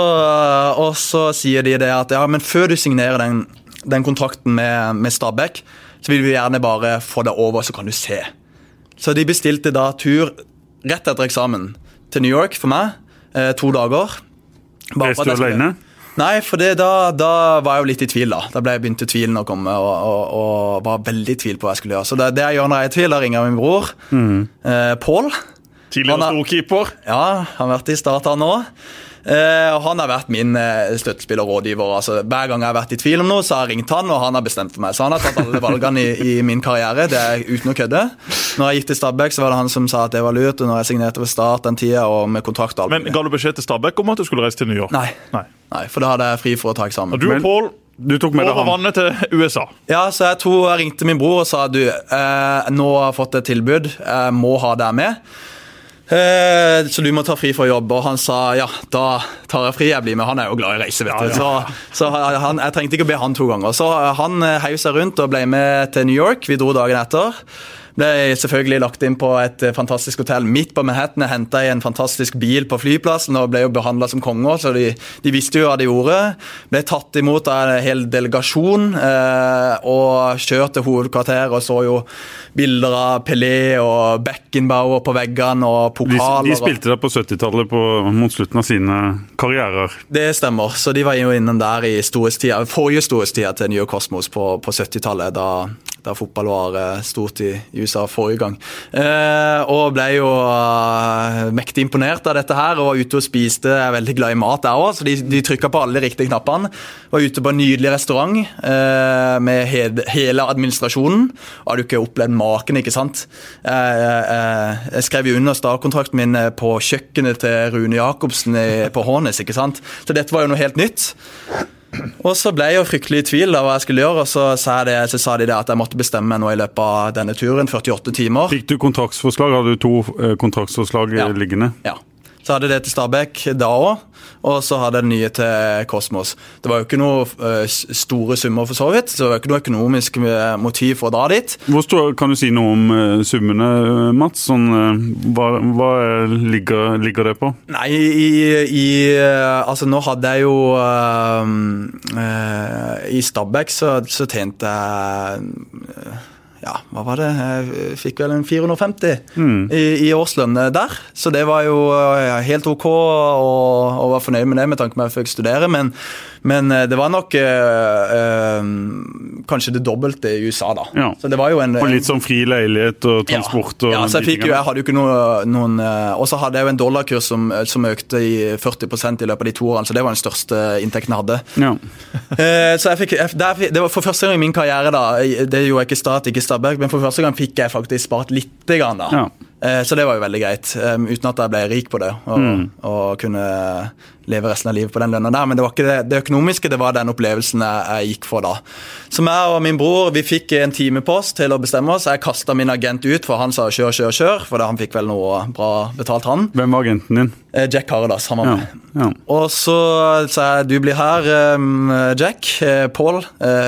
og, så, sier de det at ja, men før du signerer den, den kontrakten med, med Stabæk, så vil vi gjerne bare få det over, så kan du se. Så de bestilte da tur rett etter eksamen til New York for meg. Eh, to dager. Reiste du alene? Nei, for det, da, da, var jeg jo litt i tvil. Da Da ble jeg begynte tvilen å komme, og, og, og, var veldig i tvil på hva jeg skulle gjøre. Så det, det jeg gjør når jeg er i tvil, da ringer jeg min bror mm. eh, Pål. Tidligere storkeeper. Ja, han har vært i Start, han nå. Eh, han har vært min eh, støttespiller og rådgiver. Altså, hver gang jeg har vært i tvil om noe, så har jeg ringt han, og han har bestemt for meg. Så han har tatt alle valgene i, i min karriere. Det er uten å kødde. Når jeg gikk til Stabæk, så var det han som sa at det var lurt. Og når jeg signerte ved Start den tida, og med kontrakt og alt Men Ga du beskjed til Stabæk om at du skulle reise til New York? Nei. Nei. Nei for da hadde jeg fri for å ta eksamen. Og du og Paul du tok med Over vannet til USA. Ja, så jeg, tror jeg ringte min bror og sa du, eh, nå har jeg fått et tilbud, jeg må ha deg med. Eh, så du må ta fri fra jobb. Og han sa ja, da tar jeg fri, jeg blir med. Han er jo glad i reise, vet du. Så, så han, jeg trengte ikke å be han to ganger. Så han eh, heiv seg rundt og ble med til New York. Vi dro dagen etter. Ble selvfølgelig lagt inn på et eh, fantastisk hotell midt på Manhattan. Henta i en fantastisk bil på flyplassen og ble jo behandla som konger, så de, de, visste jo hva de gjorde. Ble tatt imot av en hel delegasjon eh, og kjørt til hovedkvarteret og så jo bilder av Pelé og Beckenbauer på veggene og pokaler. De, de spilte der på 70-tallet mot slutten av sine karrierer? Det stemmer, så de var jo innom der i storhetstida, forrige storhetstida til New Cosmos på, på 70-tallet. da da fotball var eh, stort i, USA forrige gang. Eh, og ble jo uh, mektig imponert av dette her, og var ute og spiste. Er veldig glad i mat, der òg, så de, de trykka på alle de riktige knappene. Var ute på en nydelig restaurant eh, med he hele administrasjonen. Hadde jo ikke opplevd maken, ikke sant. Jeg, jeg, jeg skrev jo under startkontrakten min på kjøkkenet til Rune Jacobsen på Hånes, ikke sant. Så dette var jo noe helt nytt. Og så ble jeg jo fryktelig i tvil av hva jeg skulle gjøre, og så sa, det, så sa de det at jeg måtte bestemme meg nå i løpet av denne turen. 48 timer. Fikk du kontraktsforslag? Hadde du to eh, kontraktsforslag ja. liggende? Ja. Så hadde det til Stabæk da òg, og så hadde jeg det nye til Kosmos. Det var jo ikke noe uh, store summer, for så vidt. Så det var ikke noe økonomisk eh, motiv for å dra dit. Stor, Kan du si noe om uh, summene, Mats? Sånn, hva, hva ligger, ligger, det på? Nei, i, i Altså, nå hadde jeg jo I Stabæk så, så tjente jeg ja, hva var det? Jeg fikk vel en 450 mm. i, i, årslønn der. Så det var jo helt OK, og, og var fornøyd med det med tanke på at jeg fikk studere. Men Men eh, det var nok eh, eh, kanskje det dobbelte i USA, da. Ja. Så det var jo en Og litt sånn fri leilighet og transport og ja, så jeg, fikk jo, jeg hadde jo ikke noe, noen Og så hadde jeg jo en dollarkurs som, som økte i 40% i løpet av de to årene, så det var den største inntekten jeg hadde. Ja. Eh, så jeg fikk, jeg, der, det var For første gang i min karriere, da, det gjorde jeg ikke Stat, ikke Stabæk, men for første gang fikk jeg faktisk spart lite grann. da. Ja. Eh, så det var jo veldig greit, um, uten at jeg ble rik på det. Og, og kunne leve resten av livet på den lønna der. Men det var ikke det, det økonomiske, det var den opplevelsen jeg, jeg gikk for da. Så meg og min bror vi fikk en time på oss til å bestemme oss. Jeg kasta min agent ut, for han sa kjør, kjør, kjør. For han fikk vel noe bra betalt, han. Hvem var agenten din? Eh, Jack Caradas, han var Ja. med. ja. Og så sa jeg du blir her, um, Jack. Eh, Paul,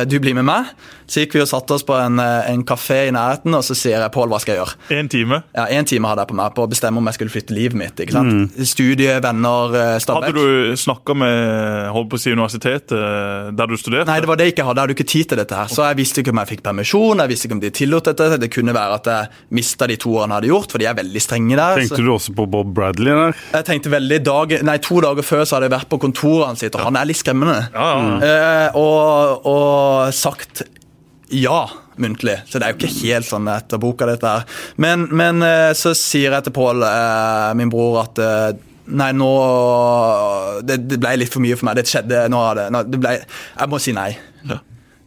du blir med meg. Så gikk vi og satte oss på en, eh, en kafé i nærheten, og så sier jeg Paul, hva skal jeg gjøre? En time. Ja, en time hadde jeg på meg på å bestemme om jeg skulle flytte livet mitt. ikke sant? Studie, venner, Stabæk. Hadde du snakka med holdt på å si, universitetet eh, der du studerte? Nei, det var det jeg ikke hadde. Jeg hadde ikke tid til dette her. Så jeg visste ikke om jeg fikk permisjon, jeg visste ikke om de tillot dette. Det kunne være at jeg mista de to årene jeg hadde gjort, for de er veldig strenge der. Tenkte Så du også på Bob Bradley der? jeg tenkte veldig dag, nei, To dager før så hadde jeg vært på kontoret hans, og han er litt skremmende. Ja, ja, ja. Eh, og, og sagt ja muntlig. Så det er jo ikke helt sånn etter boka, dette her. Men, men eh, så sier jeg til Pål, eh, min bror, at eh, Nei, nå det, det ble litt for mye for meg. Det skjedde nå det, nå, det ble, Jeg må si nei.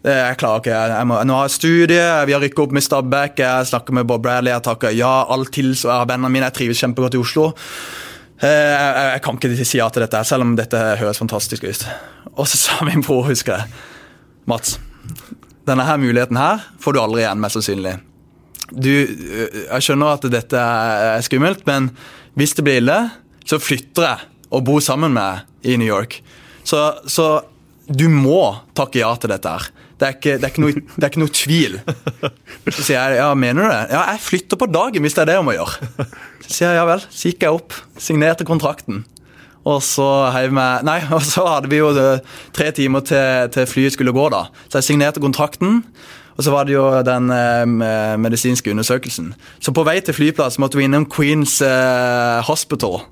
Jeg klarer ikke. Jeg, må, nå har jeg studie, vi har rykket opp med Stabæk, jeg snakker med Bob Bradley, jeg takker ja, alt til, så jeg har vennene mine, jeg trives kjempegodt i Oslo. Jeg, jeg, jeg kan ikke si ja til dette, selv om dette høres fantastisk ut. Og så sa min bror, husker jeg, Mats, denne her muligheten her får du aldri igjen, mest sannsynlig. Du, øh, jeg skjønner at dette er skummelt, men hvis det blir ille, så flytter jeg og bor sammen med i New York. Så, så du må takke ja til dette her. Det er ikke, det er ikke, noe, det er ikke noe tvil. Så sier jeg ja, mener du det? Ja, jeg flytter på dagen hvis det er det jeg må gjøre. Så sier jeg ja vel. Så gikk jeg opp, signerte kontrakten. Og så, meg, nei, og så hadde vi jo tre timer til, til flyet skulle gå, da. Så jeg signerte kontrakten. Og så var det jo den eh, medisinske undersøkelsen. Så på vei til flyplass måtte vi innom Queens eh, Hospital.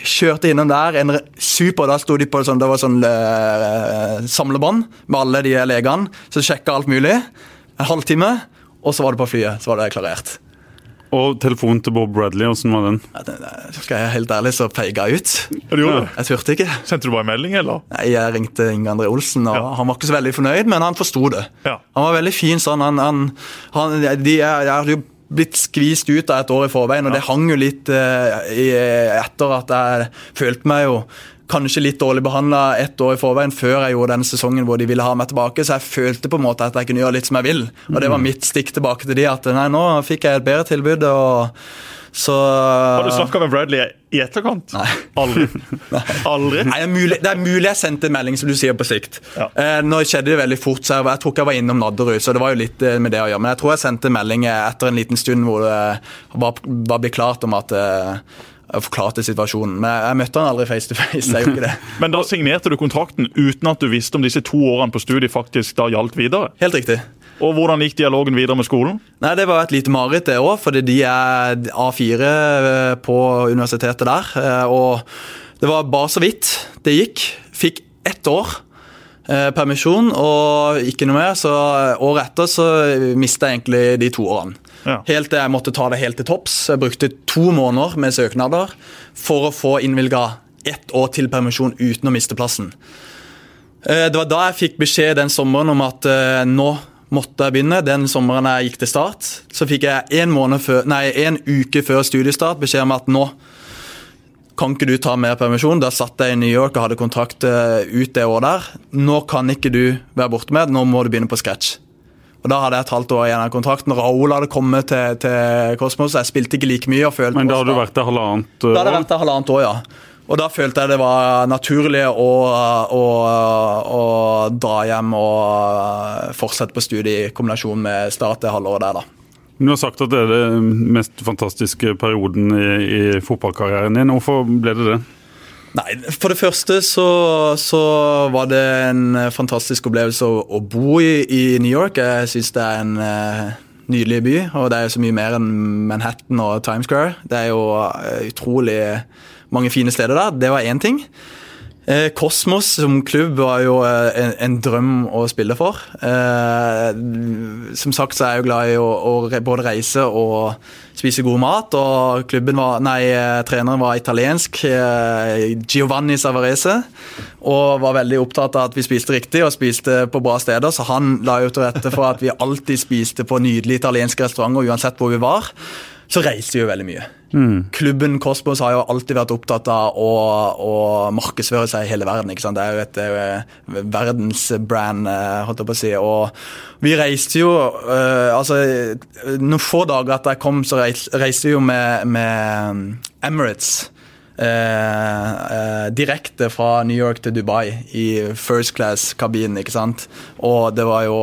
Kjørte innom der. en super, Da sto de på sånn, det var sånn eh, samlebånd med alle de legene. Så sjekka alt mulig. En halvtime, og så var det på flyet. Så var det klarert. Og telefonen til Bob Bradley, åssen var den? Ja, det- Skal jeg helt ærlig, så feiga jeg ut. Ja, ja. Jeg turte ikke. Sendte du bare en melding, eller? Nei, Jeg ringte Inge André Olsen, og Ja. han var ikke så veldig fornøyd, men han forsto det. Ja. Han var veldig fin sånn. Han, han, han, de, jeg hadde jo blitt skvist ut av et år i forveien, og det hang jo litt eh, i, etter at jeg følte meg jo kanskje litt dårlig behandla ett år i forveien før jeg gjorde den sesongen hvor de ville ha meg tilbake, så jeg følte på en måte at jeg kunne gjøre litt som jeg vil. Og det var mitt stikk tilbake til de at nei, nå fikk jeg et bedre tilbud, og så Har du snakka med Bradley i etterkant? Nei. Aldri. Aldri? Nei, det, er mulig, det er mulig jeg sendte en melding, som du sier, på sikt. Ja. Eh, nå skjedde det veldig fort, så jeg, jeg tror ikke jeg var innom Nadderud. Så det var jo litt eh, med det å gjøre. Men jeg tror jeg sendte en melding eh, etter en liten stund hvor det var, var ble klart om at eh, forklarte situasjonen. Men jeg, jeg møtte han aldri face to face. Jeg gjorde ikke det. Men da signerte du kontrakten uten at du visste om disse to årene på studiet faktisk da gjaldt videre? Helt riktig. Og hvordan gikk dialogen videre med skolen? Nei, Det var et lite mareritt, det òg, fordi de er A4 eh, på universitetet der. eh, Og det var bare så vidt det gikk. Fikk ett år eh, permisjon og ikke noe mer. Så året etter så mista jeg egentlig de to årene. Ja. Helt til jeg måtte ta det helt til topps. Jeg brukte to måneder med søknader for å få innvilga ett år til permisjon uten å miste plassen. Eh, Det var da jeg fikk beskjed den sommeren om at eh, nå måtte jeg begynne. Den sommeren jeg gikk til start, så fikk jeg en, før, nei, en uke før studiestart beskjed om at nå kan ikke du ta mer permisjon. Da satt jeg i New York og hadde kontrakt eh, ut det året der. Nå kan ikke du være borte med, nå må du begynne på scratch. Og Da hadde jeg et halvt år igjen av kontrakten. Raoul hadde kommet til, til Kosmos. Jeg spilte ikke like mye. og følte Men da hadde du vært der halvannet år? da hadde jeg vært der halvannet år, ja. Og da følte jeg det var naturlig å, å, å dra hjem og fortsette på studiet i kombinasjon med start det halvåret der, da. Du har sagt at det er den mest fantastiske perioden i, i fotballkarrieren din. Hvorfor ble det det? Nei, For det første så, så var det en fantastisk opplevelse å, å bo i, i New York. Jeg syns det er en uh, nydelig by, og det er jo så mye mer enn Manhattan og Times Square. Det er jo eh, utrolig mange fine steder der. Det var én ting. Eh, Kosmos som klubb var jo eh, en, en drøm å spille for. Eh, som sagt så er jeg jo glad i å, å både reise og spise god mat. og var, nei, eh, Treneren var italiensk, Giovanni Savarese. Og var veldig opptatt av at vi spiste riktig og spiste på bra steder. Så han la jo til rette for at vi alltid spiste på nydelige italienske restauranter uansett hvor vi var. Så reiste vi jo veldig mye. Mm. Klubben Cosmos har jo alltid vært opptatt av å, å markedsføre seg i hele verden. ikke sant? Det er jo et, et verdensbrand, eh, holdt jeg på å si. Og vi reiste jo uh, altså Noen få dager etter jeg kom, så reiste, reiste vi jo med, med Emirates. Uh, uh, direkte fra New York til Dubai i first class-kabinen. ikke sant? Og det var jo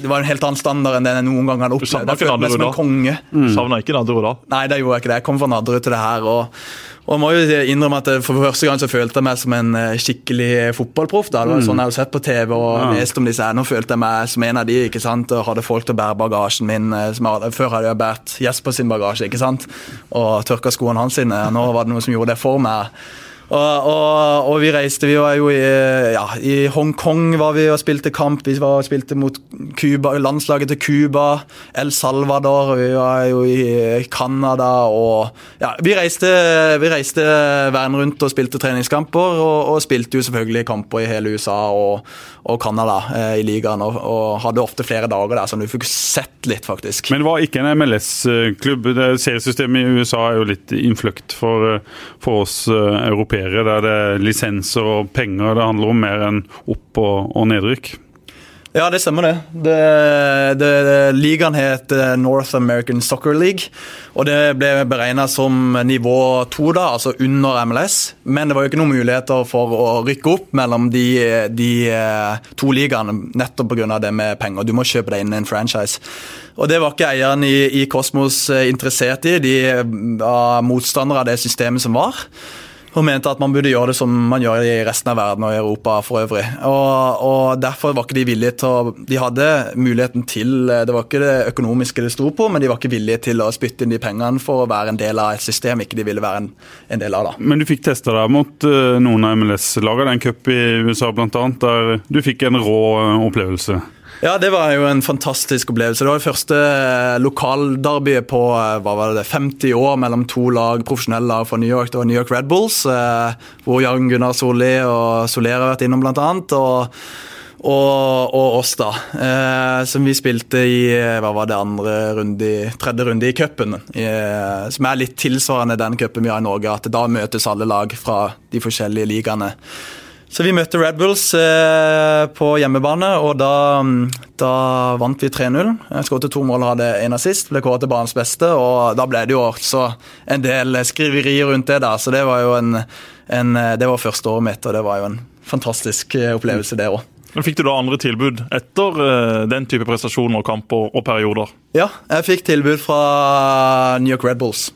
det var en helt annen standard enn den jeg noen gang hadde opplevd. Jeg følte meg som en konge. Mm. Savna ikke Nadderud da? Nei, det gjorde jeg ikke. det. Jeg kom fra Nadderud til det her. og og jeg må jo innrømme at For første gang så følte jeg meg som en eh, skikkelig fotballproff. da, det var mm. sånn Jeg har sett på TV og ja. lest om disse. Nå følte jeg meg som en av de, ikke sant, og hadde folk til å bære bagasjen min. Eh, jeg, Før hadde jeg båret Jesper sin bagasje ikke sant, og tørka skoene hans sine. Nå var det noe som gjorde det for meg. Og, og, og, vi reiste Vi var jo i, ja, i Hongkong var vi og spilte kamp. Vi var og spilte mot Cuba, landslaget til Cuba, El Salvador. Vi var jo i Canada og Ja, vi reiste, vi reiste verden rundt og spilte treningskamper. Og, og, spilte jo selvfølgelig kamper i hele USA og, og Canada eh, i ligaen. Og, og, hadde ofte flere dager der, så du fikk sett litt, faktisk. Men det var ikke en MLS-klubb. Seriesystemet i USA er jo litt innfløkt for, for oss uh, europeere der det er lisenser og penger det handler om, mer enn opp- og, og nedrykk? Ja, det stemmer det. det, det, ligaen het eh, North American Soccer League. Og det ble beregna som nivå to, da, altså under MLS. Men det var jo ikke noen muligheter for å rykke opp mellom de, de eh, to ligaene, nettopp pga. det med penger. Du må kjøpe deg inn i en franchise. Og det var ikke eieren i, i Kosmos eh, interessert i. De var motstandere av det systemet som var og mente at man burde gjøre det som man gjør i resten av verden og i Europa for øvrig. Og, og Derfor var ikke de villige til å De hadde muligheten til Det var ikke det økonomiske det sto på, men de var ikke villige til å spytte inn de pengene for å være en del av et system ikke de ville være en, en del av. da. Men du fikk testa deg mot uh, noen av MLS-lagene, en cup i USA bl.a., der du fikk en rå uh, opplevelse? Ja, det var jo en fantastisk opplevelse. Det var det første eh, lokalderbyet på eh, hva var det, 50 år mellom to lag, profesjonelle lag fra New York. Det var New York Red Bulls, eh, hvor Jan Gunnar Solli og Soler har vært innom, blant annet. Og, og, og oss, da. Eh, som vi spilte i hva var det andre runde, tredje runde i cupen. Som er litt tilsvarende den cupen vi har i Norge, at da møtes alle lag fra de forskjellige ligaene. Så vi møtte Red Bulls eh, på hjemmebane, og da, da vant vi 3-0. Jeg skåret to mål og hadde én assist, ble kåret til banens beste. og Da ble det jo også en del skriverier rundt det, da. Så det var jo en, en Det var første året mitt, og det var jo en fantastisk eh, opplevelse, det òg. Men Fikk du da andre tilbud etter uh, den type prestasjoner, og kamper og perioder? Ja, jeg fikk tilbud fra New York Red Bulls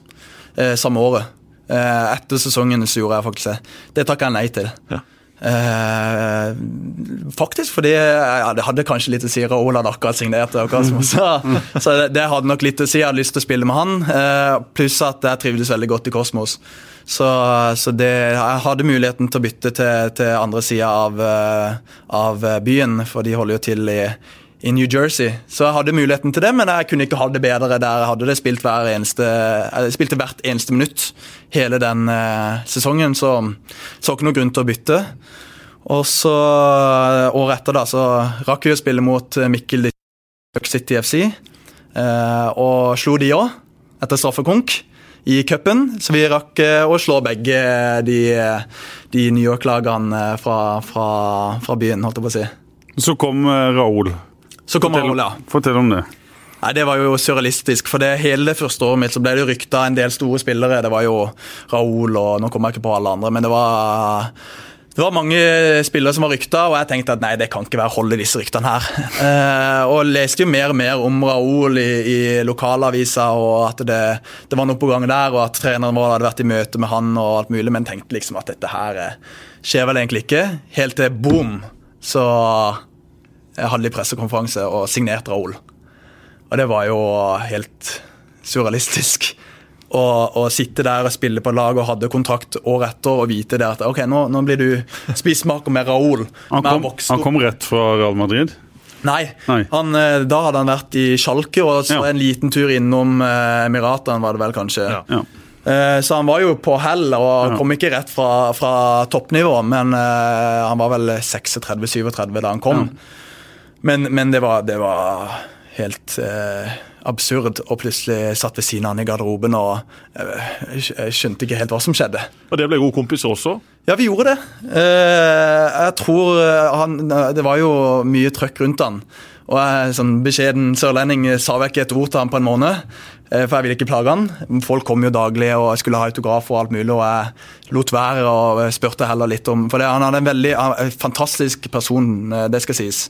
samme året. Etter sesongen så gjorde jeg faktisk det. Det takka jeg nei til. Ja. Eh, faktisk fordi ja, det hadde kanskje litt å si. Raoul hadde akkurat signert Cosmos. Så, så det, det, hadde nok litt å si. Jeg hadde lyst til å spille med han. Eh, pluss at jeg trivdes veldig godt i Kosmos. Så, så det, jeg hadde muligheten til å bytte til, til andre sida av, uh, av, byen, for de holder jo til i, i New Jersey. Så jeg hadde muligheten til det, men jeg kunne ikke ha det bedre der jeg hadde det. Spilt hver eneste, spilte hvert eneste minutt hele den eh, sesongen, så så ikke noe grunn til å bytte. Og så året etter da, så rakk vi å spille mot Mikkel City FC, eh, og slo de òg, etter straffekonk i cupen. Så vi rakk uh, å slå begge de, de New York-lagene fra, fra, fra, byen, holdt jeg på å si. Så kom Raoul. Så kom Fortell, ja. Fortell om det. Nei, Det var jo surrealistisk. for det Hele det første året mitt så ble det rykta en del store spillere. Det var jo Raoul og Nå kommer jeg ikke på alle andre, men det var det var mange spillere som var rykta, og jeg tenkte at nei, det kan ikke være hold i disse ryktene her. Eh, og leste jo mer og mer om Raoul i, i lokalavisa, og at det, det, var noe på gang der, og at treneren vår hadde vært i møte med han og alt mulig, men tenkte liksom at dette her eh, skjer vel egentlig ikke. Helt til boom, så hadde de pressekonferanse og signerte Raoul. Og det var jo helt surrealistisk. Og sitte der og spille på lag og hadde kontrakt året etter og vite det at ok, nå, nå blir du spismaker med Raoul. Han kom, han kom rett fra Real Madrid. Nei, Nei. Han, eh, da hadde han vært i Schalke og så Ja. en liten tur innom eh, Emiratene, var det vel kanskje. Ja. Ja. Eh, Så han var jo på hell og kom ikke rett fra, fra toppnivå, men han var vel 36-37 da han kom. Men, men det, var, det var helt eh, absurd å plutselig satt ved siden av han i garderoben og eh, skjønte ikke helt hva som skjedde. Og dere ble gode kompiser også. Ja, vi gjorde det. Eh, jeg tror eh, han Det var jo mye trøkk rundt han. Og jeg, sånn beskjeden sørlending sa vel ikke et ord til han på en måned. eh, For jeg ville ikke plage han. Folk kom jo daglig og jeg skulle ha autograf og alt mulig. Og jeg lot være og spurte heller litt om For det, han hadde en veldig fantastisk person, eh, det skal sies.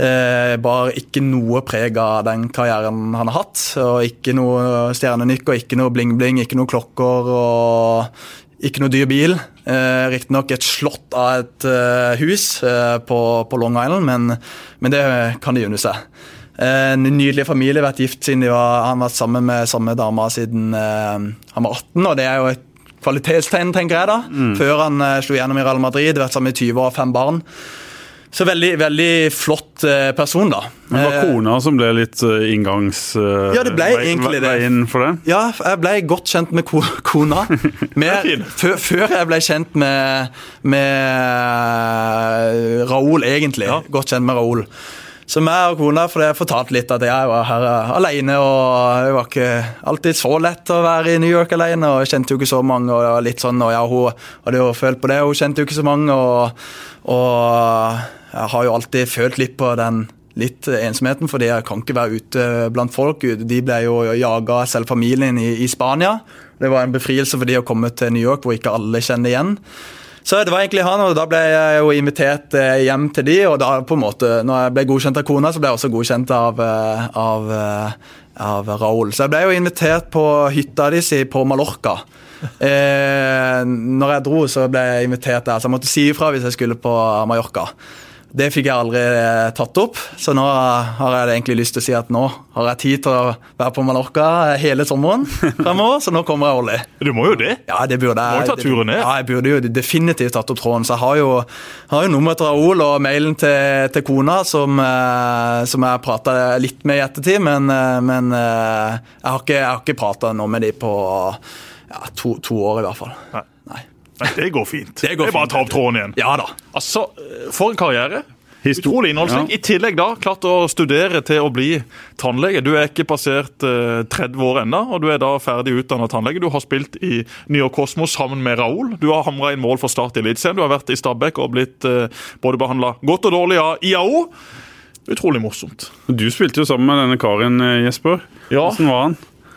Eh, bare ikke noe preg av den karrieren han har hatt. og Ikke noe stjernenykker, ikke noe bling-bling, ikke noe klokker og ikke noe dyr bil. Eh, Riktignok et slott av et eh, hus eh, på, på Long Island, men, men det kan de unne seg. Eh, En nydelig familie, vært gift siden de var, han har vært sammen med samme dama siden eh, han var 18, og det er jo et kvalitetstegn, tenker jeg da. Før han eh, slo gjennom i Real Madrid, vært sammen i 20 år, fem barn. Så veldig, veldig flott eh, person, da. Men det var Eh, kona som ble litt eh, inngangs... Ja, det ble vei- egentlig det. Veien for det? Ja, jeg ble godt kjent med kona. Mer, før, jeg ble kjent med, med Raoul, egentlig. Ja. Godt kjent med Raoul. Så meg og kona for jeg fortalte litt at jeg var her alene, og det var ikke alltid så lett å være i New York alene. og Jeg kjente jo ikke så mange, og litt sånn, og ja, hun hadde jo følt på det, hun kjente jo ikke så mange. Og, og jeg har jo alltid følt litt på den litt ensomheten, fordi jeg kan ikke være ute blant folk. De ble jo jaga, selv familien, i, i Spania. Det var en befrielse for de å komme til New York, hvor ikke alle kjenner igjen. Så det var egentlig han, og da ble jeg jo invitert eh, hjem til de, og da på en måte, når jeg ble godkjent av kona, så ble jeg også godkjent av, eh, av, eh, av Raoul. Så jeg ble jo invitert på hytta deres på Mallorca. Eh, når jeg dro, så ble jeg invitert der, så jeg måtte si ifra hvis jeg skulle på Mallorca. Det fikk jeg aldri eh, tatt opp, så nå har jeg egentlig lyst til å si at nå har jeg tid til å være på Mallorca hele sommeren fremover, så nå kommer jeg årlig. Du må jo det. Ja, det burde jeg. Du Må jo ta turen ned. Ja, jeg burde jo definitivt tatt opp tråden. Så jeg har jo, har jo nummeret til Raoul og mailen til, til kona, som, eh, som jeg prata litt med i ettertid. Men, eh, men eh, jeg har ikke, jeg har ikke prata noe med de på ja, to, to år, i hvert fall. Nei. Nei. Men det går fint. Det går er bare å ta opp tråden igjen. Ja da. Altså, For en karriere. Utrolig innholdsrik. Ja. I tillegg da klart å studere til å bli tannlege. Du er ikke passert eh, 30 år ennå, og du er da ferdig utdanna tannlege. Du har spilt i New York Cosmos sammen med Raoul. Du har hamra inn mål for Start i Eliteserien. Du har vært i Stabæk og blitt eh, både behandla godt og dårlig av IAO. Utrolig morsomt. Du spilte jo sammen med denne karen, eh, Jesper. Ja. Hvordan var han?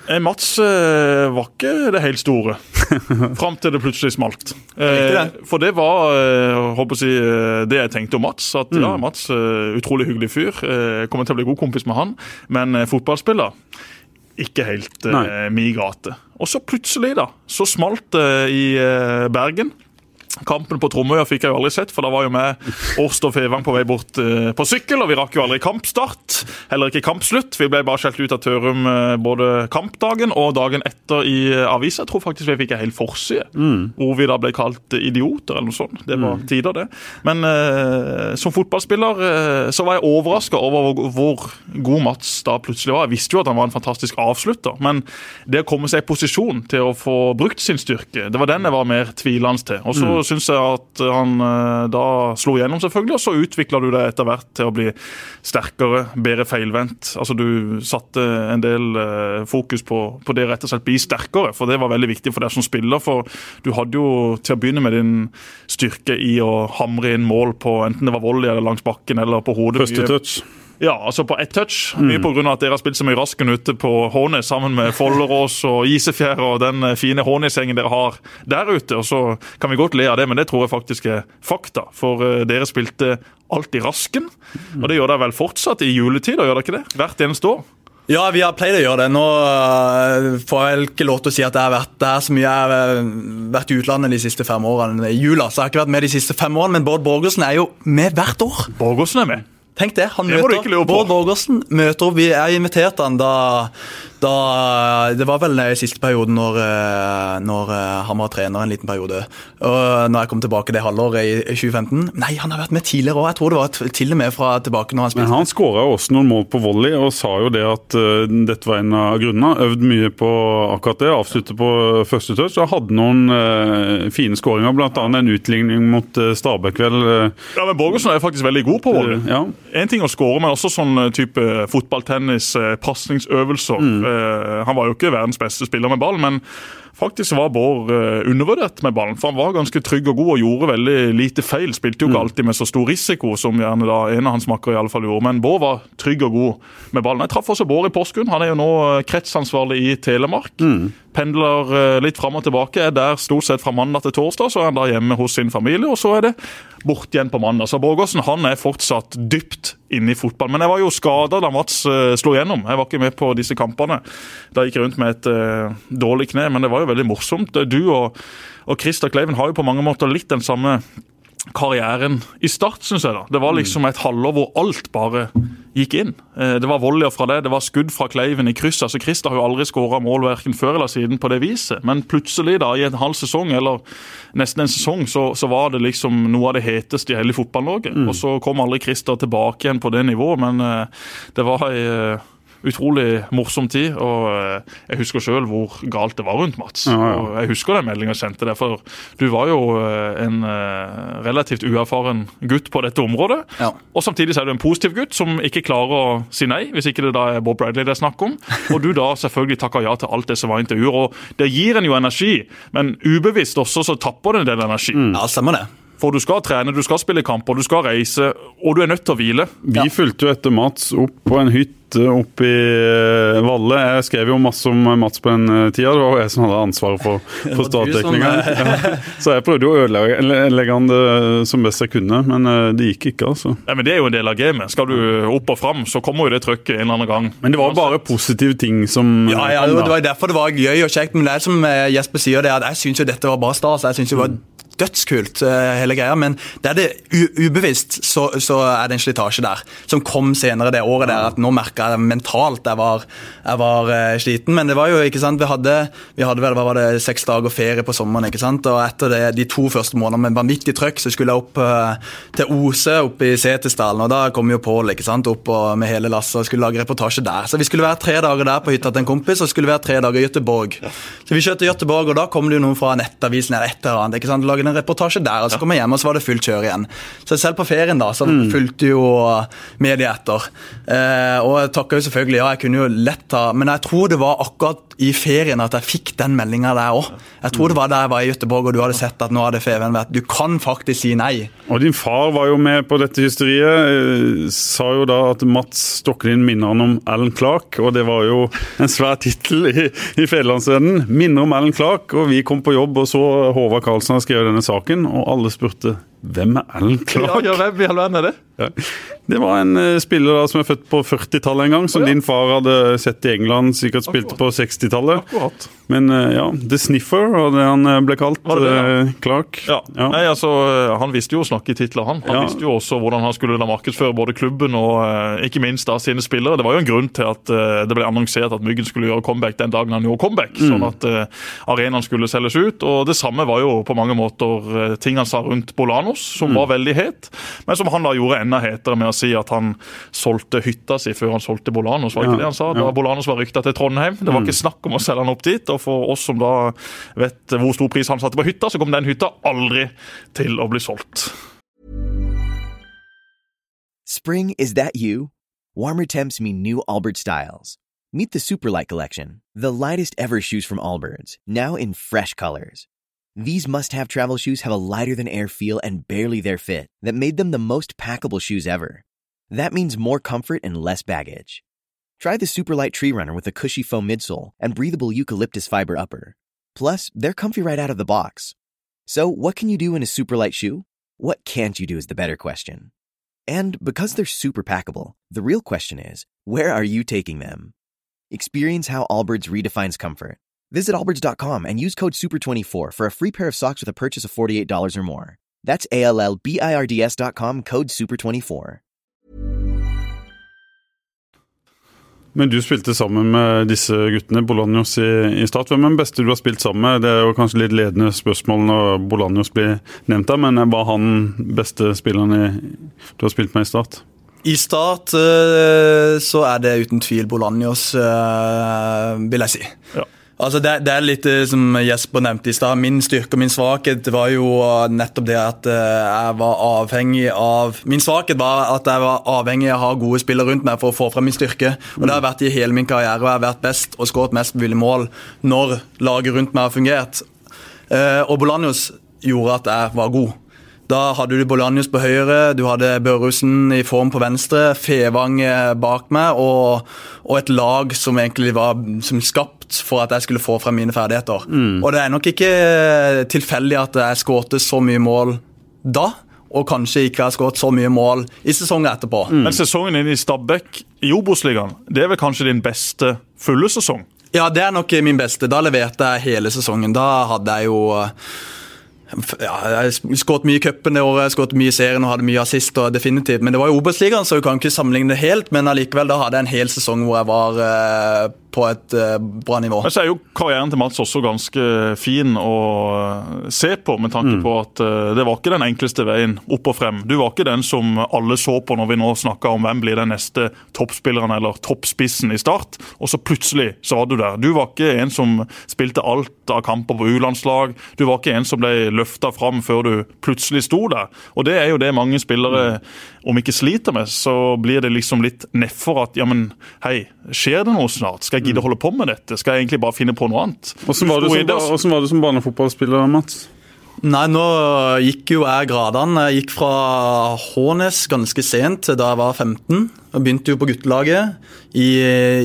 Eh, Mats eh, var ikke det helt store, fram til det plutselig smalt. Eh, for det var eh, håper si, eh, det jeg tenkte om Mats. At ja, Mats, eh, utrolig hyggelig fyr. Kommer til å bli god kompis med han. Men fotballspiller ikke helt eh, mi gate. Og så plutselig, da, så smalt det i Bergen. Kampen på Tromøya fikk jeg jo aldri sett, for da var jo med Årst og Fevang på vei bort eh, på sykkel, og vi rakk jo aldri kampstart. Heller ikke kampslutt. Vi ble bare skjelt ut av Tørum eh, både kampdagen og dagen etter i eh, avisa. Jeg tror faktisk vi fikk en hel forside, hvor vi da ble kalt eh, idioter eller noe sånt. Det var tider, det. Men som fotballspiller så var jeg overraska over hvor, hvor god Mats da plutselig var. Jeg visste jo at han var en fantastisk avslutter, men det å komme seg i posisjon til å få brukt sin styrke, det var den jeg var mer tvilende til. Og så syns jeg at han eh, da slo gjennom, selvfølgelig, og så utvikla du deg etter hvert til å bli sterkere, bedre feilvendt. Altså Du satte en del eh, fokus på, på det rett og slett bli sterkere, for det var veldig viktig for deg som spiller. For du hadde jo til å begynne med din styrke i å hamre inn mål på enten det var volley eller langs bakken eller på hodet. Første touch. Ja, altså på ett touch. Mye på grunn av at dere har spilt så mye Rasken ute på Hånes sammen med Follerås og Isefjær og den eh, fine Hånesgjengen dere har der ute. Og så kan vi godt le av det, men det tror jeg faktisk er fakta. For eh, dere spilte alltid Rasken, og det gjør dere vel fortsatt i juletider, gjør dere ikke det? Hvert eneste år. Ja, vi har pleid å gjøre det. Nå øh, får jeg ikke lov til å si at jeg har vært der så mye. Jeg har vært i utlandet de siste fem årene. I jula så jeg har jeg ikke vært med de siste fem årene, men Bård Borgersen er jo med hvert år. Borgersen er med. Tenk det. Han møter. Bård Borgersen møter opp. Vi er invitert han da, Da, det var vel den siste perioden når, eh, når eh, han var trener en liten periode. Og når jeg kom tilbake det halvåret i 2015 Nei, han har vært med tidligere òg. Jeg tror det var til og med fra tilbake når han spilte. Men han skåra også noen mål på volley og sa jo det at uh, dette var en av grunnene. Øvd mye på akkurat det. Avsluttet på første touch. Og hadde noen uh, fine skåringer, bl.a. en utligning mot uh, Stabæk, vel. Ja, men Borgersen er faktisk veldig god på volley. Ja. En ting å skåre, men også sånn type fotballtennis, pasningsøvelser. Mm. Han var jo ikke verdens beste spiller med ball, men faktisk var Bård undervurdert med ballen. For han var ganske trygg og god og gjorde veldig lite feil. Spilte jo ikke mm. alltid med så stor risiko som gjerne da en av hans makkere i alle fall gjorde. Men Bård var trygg og god med ballen. Jeg traff også Bård i Porsgrunn. Han er jo nå kretsansvarlig i Telemark. Mm. Pendler litt fram og tilbake. Er der stort sett fra mandag til torsdag. Så er han da hjemme hos sin familie, og så er det bort igjen på mandag. Så Borgersen han er fortsatt dypt inne i fotball. Men jeg var jo skada da Mats uh, slo gjennom. Jeg var ikke med på disse kampene. Da gikk jeg rundt med et uh, dårlig kne, men det var jo veldig morsomt. Du og, og Christer Kleiven har jo på mange måter litt den samme karrieren i start, syns jeg. da. Det var liksom et halvår hvor alt bare gikk inn. Eh, det var volleyer fra det, det var skudd fra Kleiven i kryss. altså Christer har jo aldri skåra mål verken før eller siden på det viset. Men plutselig, da, i en halv sesong eller nesten en sesong, så, så var det liksom noe av det heteste i hele Fotball-Norge. Mm. Og så kom aldri Christer tilbake igjen på det nivået, men uh, det var ei uh, utrolig morsom tid. og eh, Jeg husker sjøl hvor galt det var rundt Mats. Ja, ja. og Jeg husker den meldinga jeg sendte deg, for du var jo eh, en eh, relativt uerfaren gutt på dette området. Ja. Og samtidig er du en positiv gutt som ikke klarer å si nei, hvis ikke det da er Bob Bradley det er snakk om. Og du da selvfølgelig takker ja til alt det som var intervjuer. og Det gir en jo energi, men ubevisst også så tapper det en del energi. Mm. Ja, stemmer det. For du skal trene, du skal spille kamper, du skal reise, og du er nødt til å hvile. Vi ja. fulgte jo etter Mats opp på en hytte oppe i eh, Valle. Jeg skrev jo masse om Mats på den eh, tida. Det var jo jeg som hadde ansvaret for, for startdekninga. Eh, ja. Så jeg prøvde jo å ødelegge han det som best jeg kunne, men det gikk ikke, altså. Ja, men Det er jo en del av gamet. Skal du opp og fram, så kommer jo det trøkket en eller annen gang. Men det var bare positive ting som Ja, ja det var derfor det var gøy og kjekt. Men det er som Jesper sier, det at jeg syns jo dette var bare stas. Jeg synes det var dødskult, eh, hele greia, men det er det ubevisst så, så, er det en slitasje der. Som kom senere det året der, at nå merka jeg mentalt jeg var, jeg var uh, sliten. Men det var jo, ikke sant, vi hadde, vi hadde vel hva var det, seks dager ferie på sommeren, ikke sant, og etter det, de to første månedene med vanvittig trøkk, så skulle jeg opp uh, til Ose, oppe i Setesdalen, og da kom jo Pål ikke sant, opp og, med hele lasset og skulle lage reportasje der. Så vi skulle være tre dager der på hytta til en kompis, og skulle være tre dager i Göteborg. Så vi kjørte til Göteborg, og da kom det jo noen fra Nettavisen eller et eller annet. ikke sant, lage en reportasje der, og så kom jeg hjem, og så var det fullt kjør igjen. Så selv på ferien da, så mm. fulgte jo media etter. Eh, og jeg takka jo selvfølgelig, ja, jeg kunne jo lett ta Men jeg tror det var akkurat i ferien at jeg fikk den meldinga der òg. Jeg tror det var da jeg var i Göteborg og du hadde sett at nå hadde Feven vært Du kan faktisk si nei. Og din far var jo med på dette hysteriet. Eh, sa jo da at Mats Stokkelin minner han om Alan Clark, og det var jo en svær tittel i, i Federlandsvennen. Minner om Alan Clark, og vi kom på jobb og så Håvard Karlsen har skrevet denne saken, og alle spurte hvem er Alan Clark? Ja, ja hvem i all verden er det? Ja. Det var en uh, spiller da, som er født på 40-tallet en gang, som oh, ja. din far hadde sett i England, sikkert spilte på 60-tallet. Men uh, ja, The Sniffer var det han eh, ble kalt. Det det, ja? Clark. Ja. Nei, altså, Han visste jo å snakke i titler, han. Han visste jo også hvordan han skulle da markedsføre både klubben og uh, ikke minst da sine spillere. Det var jo en grunn til at det ble annonsert at Myggen skulle gjøre comeback den dagen han gjorde comeback, mm. sånn at arenaen skulle selges ut. Og det samme var jo på mange måter ting han sa rundt Bolanos, som mm. var veldig het, men som han da gjorde enda hetere med å si at han solgte hytta si før han solgte Bolanos. var ikke ja, det han sa? Da ja. Bolanos var rykta til Trondheim. Det var mm. ikke snakk om å selge han opp dit. Og for oss som da vet hvor stor pris han satte på hytta, så kom den hytta aldri til å bli solgt. Spring, is that you? Warmer temps mean new Albert styles. Meet the Superlight Collection, the lightest ever shoes from Allbirds, now in fresh colors. These must have travel shoes have a lighter than air feel and barely their fit that made them the most packable shoes ever. That means more comfort and less baggage. Try the Superlight Tree Runner with a cushy foam midsole and breathable eucalyptus fiber upper. Plus, they're comfy right out of the box. So, what can you do in a superlight shoe? What can't you do is the better question. And because they're super packable, the real question is where are you taking them? Experience how Allbirds redefines comfort Visit Allbirds.com and use code SUPER24 for a free pair of socks with a purchase of $48 or more. That's A L L B I R D S.com code SUPER24. Men du spilte sammen med disse guttene, Bolanjos i, i Start. Hvem er den beste du har spilt sammen med? Det er jo kanskje litt ledende spørsmål når Bolanjos blir nevnt der, men var han beste spilleren i, du har spilt med i Start? I Start uh, så er det uten tvil Bolanjos, uh, vil jeg si. Ja. Altså det, det, er litt eh, som Jesper nevnte i stad. Min styrke og min svakhet var jo nettopp det at jeg var avhengig av Min svakhet var at jeg var avhengig av å ha gode spillere rundt meg for å få frem min styrke. Og Det har vært i hele min karriere, og jeg har vært best og skåret mest mulig mål når laget rundt meg har fungert. Og Bolanjos gjorde at jeg var god. Da hadde du Bolanjos på høyre, du hadde Børhusen i form på venstre, Fevang bak meg og, og, et lag som egentlig var som skapt for at jeg skulle få frem mine ferdigheter. Mm. Og det er nok ikke tilfeldig at jeg skåret så mye mål da. Og kanskje ikke har skåret så mye mål i sesongen etterpå. Mm. Men sesongen din i Stabæk i Obos-ligaen, det er vel kanskje din beste fulle sesong? Ja, det er nok min beste. Da leverte jeg hele sesongen. Da hadde jeg jo ja, jeg skåret mye i cupen det året, skåret mye i serien og hadde mye assist. og definitivt, Men det var jo Obos-ligaen, så du kan ikke sammenligne det helt. Men allikevel, da hadde jeg en hel sesong hvor jeg var eh, på et uh, bra nivå. Men så er jo karrieren til Mats også ganske fin å uh, se på, med tanke mm. på at uh, det var ikke den enkleste veien opp og frem. Du var ikke den som alle så på når vi nå snakker om hvem blir den neste toppspilleren eller toppspissen i Start, og så plutselig så var du der. Du var ikke en som spilte alt av kamper på U-landslag. Du var ikke en som ble løfta fram før du plutselig sto der. Og det er jo det mange spillere, om ikke sliter med, så blir det liksom litt nedfor at ja, men hei, skjer det noe snart? Skal jeg gidde å holde på med dette? Skal jeg egentlig bare finne på noe annet? Åssen var, var, du som barnefotballspiller, Mats? Nei, nå gikk jo jeg gradene. Jeg gikk fra Hånes ganske sent, da jeg var 15. og Begynte jo på guttelaget i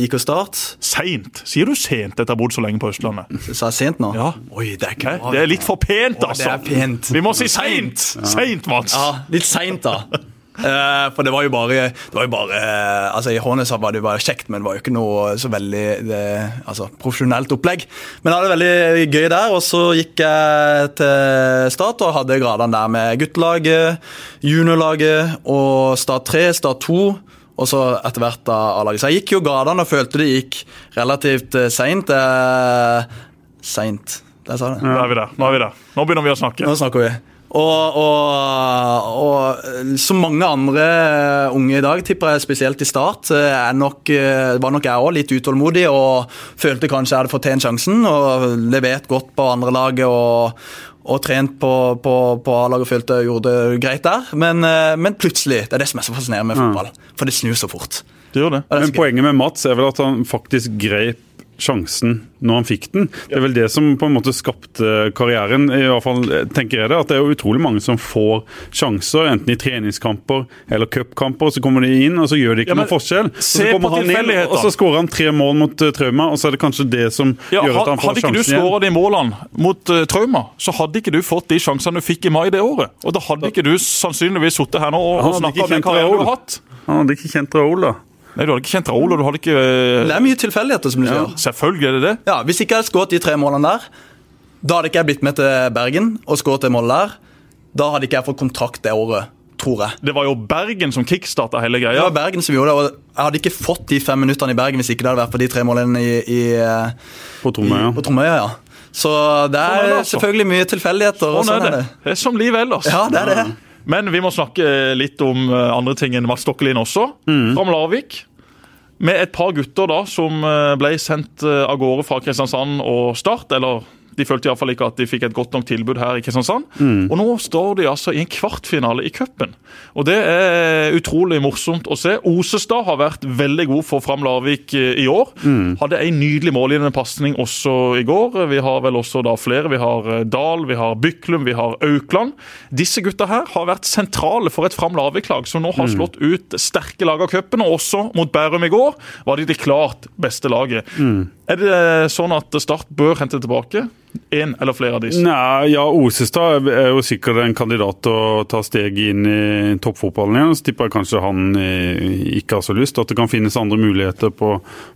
IK Start. Seint? Sier du sent etter å ha bodd så lenge på Østlandet? Sa jeg sent nå? Ja. Oi, det er ikke Det er litt for pent, altså! Oi, det er pent. Vi må si seint! Seint, Mats! Ja, litt seint, da. Uh, for det var jo bare, var jo bare uh, altså I Hånes var det jo bare kjekt, men det var jo ikke noe så veldig det, altså, profesjonelt opplegg. Men jeg hadde det veldig gøy der, og så gikk jeg til Start og hadde gradene der med guttelaget, juniorlaget og Start 3, Start 2 og så etter hvert A-laget. Så jeg gikk jo gradene og følte det gikk relativt uh, seint. Eh, seint. Der sa det. Nå er vi der. Nå er vi der. Nå begynner vi å snakke. Nå snakker vi. Og, og, og, som mange andre unge i dag, tipper jeg spesielt i start, nok, var nok jeg òg litt utålmodig og følte kanskje jeg hadde fortjent sjansen. Og levert godt på andre laget og, og trent på, på, på A-laget og følte jeg gjorde det greit der. Men, men, plutselig, det er det som er så fascinerende med fotball, for det snur så fort. Det gjør det. Men poenget med Mats er vel at han faktisk grep sjansen når han fikk den. Det er vel det som på en måte skapte karrieren. i hvert fall tenker jeg det, at Det er jo utrolig mange som får sjanser, enten i treningskamper eller cupkamper. Så kommer de inn, og så gjør de ikke ja, noen forskjell. Så kommer han inn, og så skårer han tre mål mot uh, Trauma, og så er det kanskje det som ja, gjør at han får sjansen igjen. Hadde ikke du skåra de målene mot uh, Trauma, så hadde ikke du fått de sjansene du fikk i mai det året. Og da hadde ikke du sannsynligvis sittet her nå og, og snakka om den karrieren du har hatt. Han hadde ikke kjent Raoul, da. Nei, Du hadde ikke kjent Raoul, og du hadde ikke uh... Det er mye tilfeldigheter, som du ja. sier. Selvfølgelig er det det. Ja, Hvis ikke jeg hadde skåret de tre målene der, da hadde ikke jeg blitt med til Bergen og skåret det målet der. Da hadde ikke jeg fått kontrakt det året. Tror jeg. Det var jo Bergen som kickstarta hele greia. Det var Bergen som gjorde det, og Jeg hadde ikke fått de fem minuttene i Bergen hvis ikke det hadde vært for de tre målene i, i, på Tromøya. På Tromøya, ja. Så det er, sånn er det altså. selvfølgelig mye tilfeldigheter. Sånn, sånn er, det. det er som livet ellers. Ja, det er det. Men vi må snakke litt om eh, andre ting enn Mats Stokkelin også. Mm. Fra Larvik. Med et par gutter da som eh, ble sendt eh, av gårde fra Kristiansand og Start, eller de følte iallfall ikke at de fikk et godt nok tilbud her i Kristiansand. Mm. Og nå står de altså i en kvartfinale i cupen. Og det er utrolig morsomt å se. Osestad har vært veldig god for Fram Larvik eh, i år. Mm. Hadde en nydelig målgivende pasning også i går. Vi har vel også da flere. Vi har eh, Dal, vi har Byklum, vi har Aukland. Disse gutta her har vært sentrale for et Fram Larvik-lag som nå har mm. slått ut sterke lag av cupen. Og også mot Bærum i går var de det klart beste laget. Mm. Er det sånn at Start bør hente tilbake én eller flere av disse? Nei, ja, Osestad er jo sikkert en kandidat til å ta steget inn i toppfotballen igjen. Så tipper jeg kanskje han eh, ikke har så lyst. At det kan finnes andre muligheter på,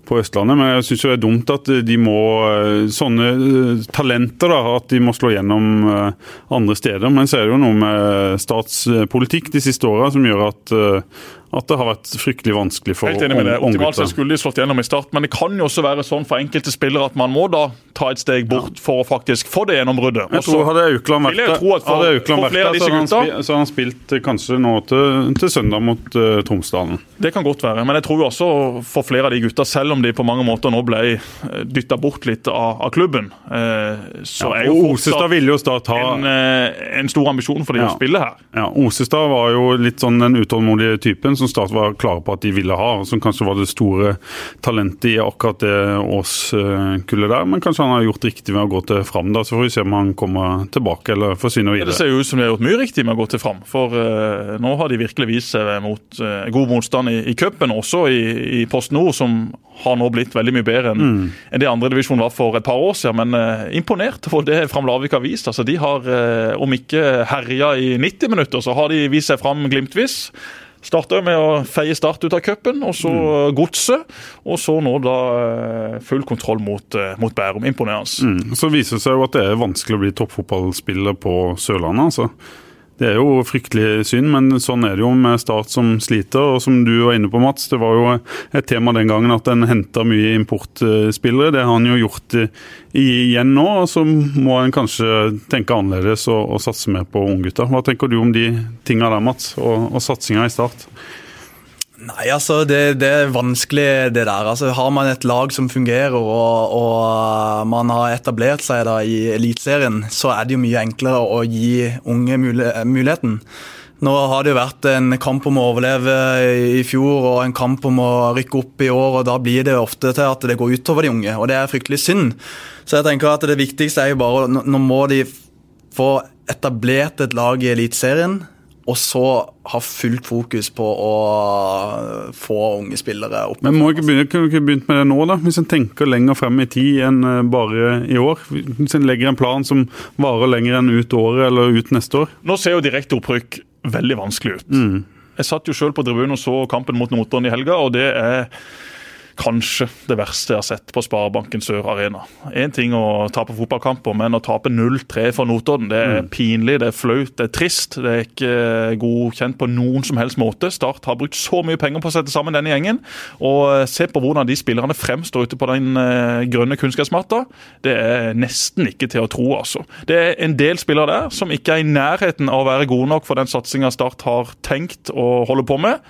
på Østlandet. Men jeg syns det er dumt at de må eh, Sånne eh, talenter, da, at de må slå gjennom andre steder. Men så er det jo noe med statspolitikk de siste åra som gjør at at det har vært fryktelig vanskelig for Helt enig med det. Optimalt sett skulle de slått gjennom i start, men det kan jo også være sånn for enkelte spillere at man må da ta et steg bort for å faktisk for det gjennombruddet. Jeg tror Hadde Aukland vært der, av disse så, gutta, så hadde han spilt kanskje nå til, til søndag mot uh, Tromsdalen. Det kan godt være, men jeg tror jo også for flere av de gutta, selv om de på mange måter nå ble eh, dytta bort litt av, av klubben, uh, så ja, er jo fortsatt jo ta... en, uh, en, stor ambisjon for de ja. å spille her. Ja, Osestad var jo litt sånn den utålmodige typen som Start var klare på at de ville ha, og som kanskje var det store talentet i akkurat det årskullet der. Men kanskje han har gjort riktig med å gå til Fram, da, så får vi se om han kommer tilbake eller forsvinner videre. Det ser jo ut som de har gjort mye riktig med å gå til Fram, for uh, nå har de virkelig vist seg mot uh, god motstand i, i cupen, også i, i Post Nord, som har nå blitt veldig mye bedre enn mm. en det andre divisjon var for et par år siden. Men uh, imponert for det Fram Lavik har vist. Altså, de har, om ikke herja i 90 minutter, så har de vist seg fram glimtvis. Starta med å feie Start ut av cupen, og så mm. Godset. Og så nå da eh, full kontroll mot, mot Bærum. Imponerende. Mm. Så viser det seg jo at det er vanskelig å bli toppfotballspiller på Sørlandet. altså. Det er jo fryktelig synd, men sånn er det jo med Start som sliter. Og som du var inne på, Mats, det var jo et tema den gangen at en henta mye importspillere. Det har han jo gjort igjen nå, og så må en kanskje tenke annerledes og, og satse mer på unggutter. Hva tenker du om de tinga der, Mats, og, og satsinga i Start? Nei, altså det, det, er vanskelig det der. Altså, har man et lag som fungerer og, og man har etablert seg da i Eliteserien, så er det jo mye enklere å gi unge muligheten. Nå har det jo vært en kamp om å overleve i fjor og en kamp om å rykke opp i år, og da blir det ofte til at det går utover de unge, og det er fryktelig synd. Så jeg tenker at det viktigste er jo bare Nå må de få etablert et lag i Eliteserien og så ha fullt fokus på å få unge spillere opp. Men må ikke begynne, Kunne ikke begynt med det nå, da? Hvis en tenker lenger frem i tid enn eh, bare i år? Hvis en legger en plan som varer lenger enn ut året eller ut neste år? Nå ser jo direkte opprykk veldig vanskelig ut. Mm. Jeg satt jo selv på tribunen og så kampen mot Notodden i helga, og det er kanskje det verste jeg har sett på Sparebanken Sør Arena. Én ting å tape fotballkamper, men å tape 0-3 for Notodden, det er mm. pinlig, det er flaut, det er trist. Det er ikke godkjent på noen som helst måte. Start har brukt så mye penger på å sette sammen denne gjengen. Og eh, se på hvordan de spillerne fremstår ute på den eh, grønne kunstgressmatta. Det er nesten ikke til å tro, altså. Det er en del spillere der som ikke er i nærheten av å være gode nok for den satsinga Start har tenkt å holde på med.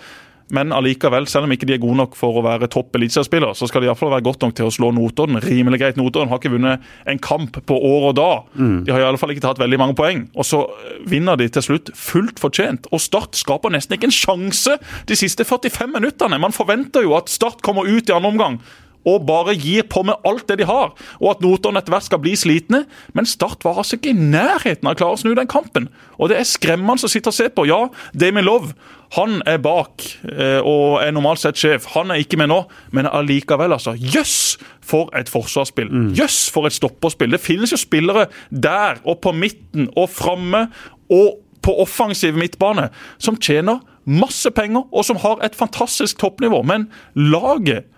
Men allikevel, selv om ikke de er gode nok for å være topp eliteseriespiller, så skal de iallfall være godt nok til å slå Notodden. Rimelig greit. Notodden har ikke vunnet en kamp på år og dag. Mm. De har i alle fall ikke tatt veldig mange poeng. Og så vinner de til slutt fullt fortjent. Og Start skaper nesten ikke en sjanse de siste 45 minuttene. Man forventer jo at Start kommer ut i andre omgang og bare gir på med alt det de har, og at Notodden etter hvert skal bli slitne. Men Start var altså ikke i nærheten av å klare å snu den kampen. Og det er skremmende å sitte og se på. Ja, Damien Love han er bak eh, og er normalt sett sjef. Han er ikke med nå, men allikevel, altså. Jøss, for et forsvarsspill! Mm. Jøss, for et stopperspill! Det finnes jo spillere der og på midten og framme og på offensiv midtbane som tjener masse penger og som har et fantastisk toppnivå. Men laget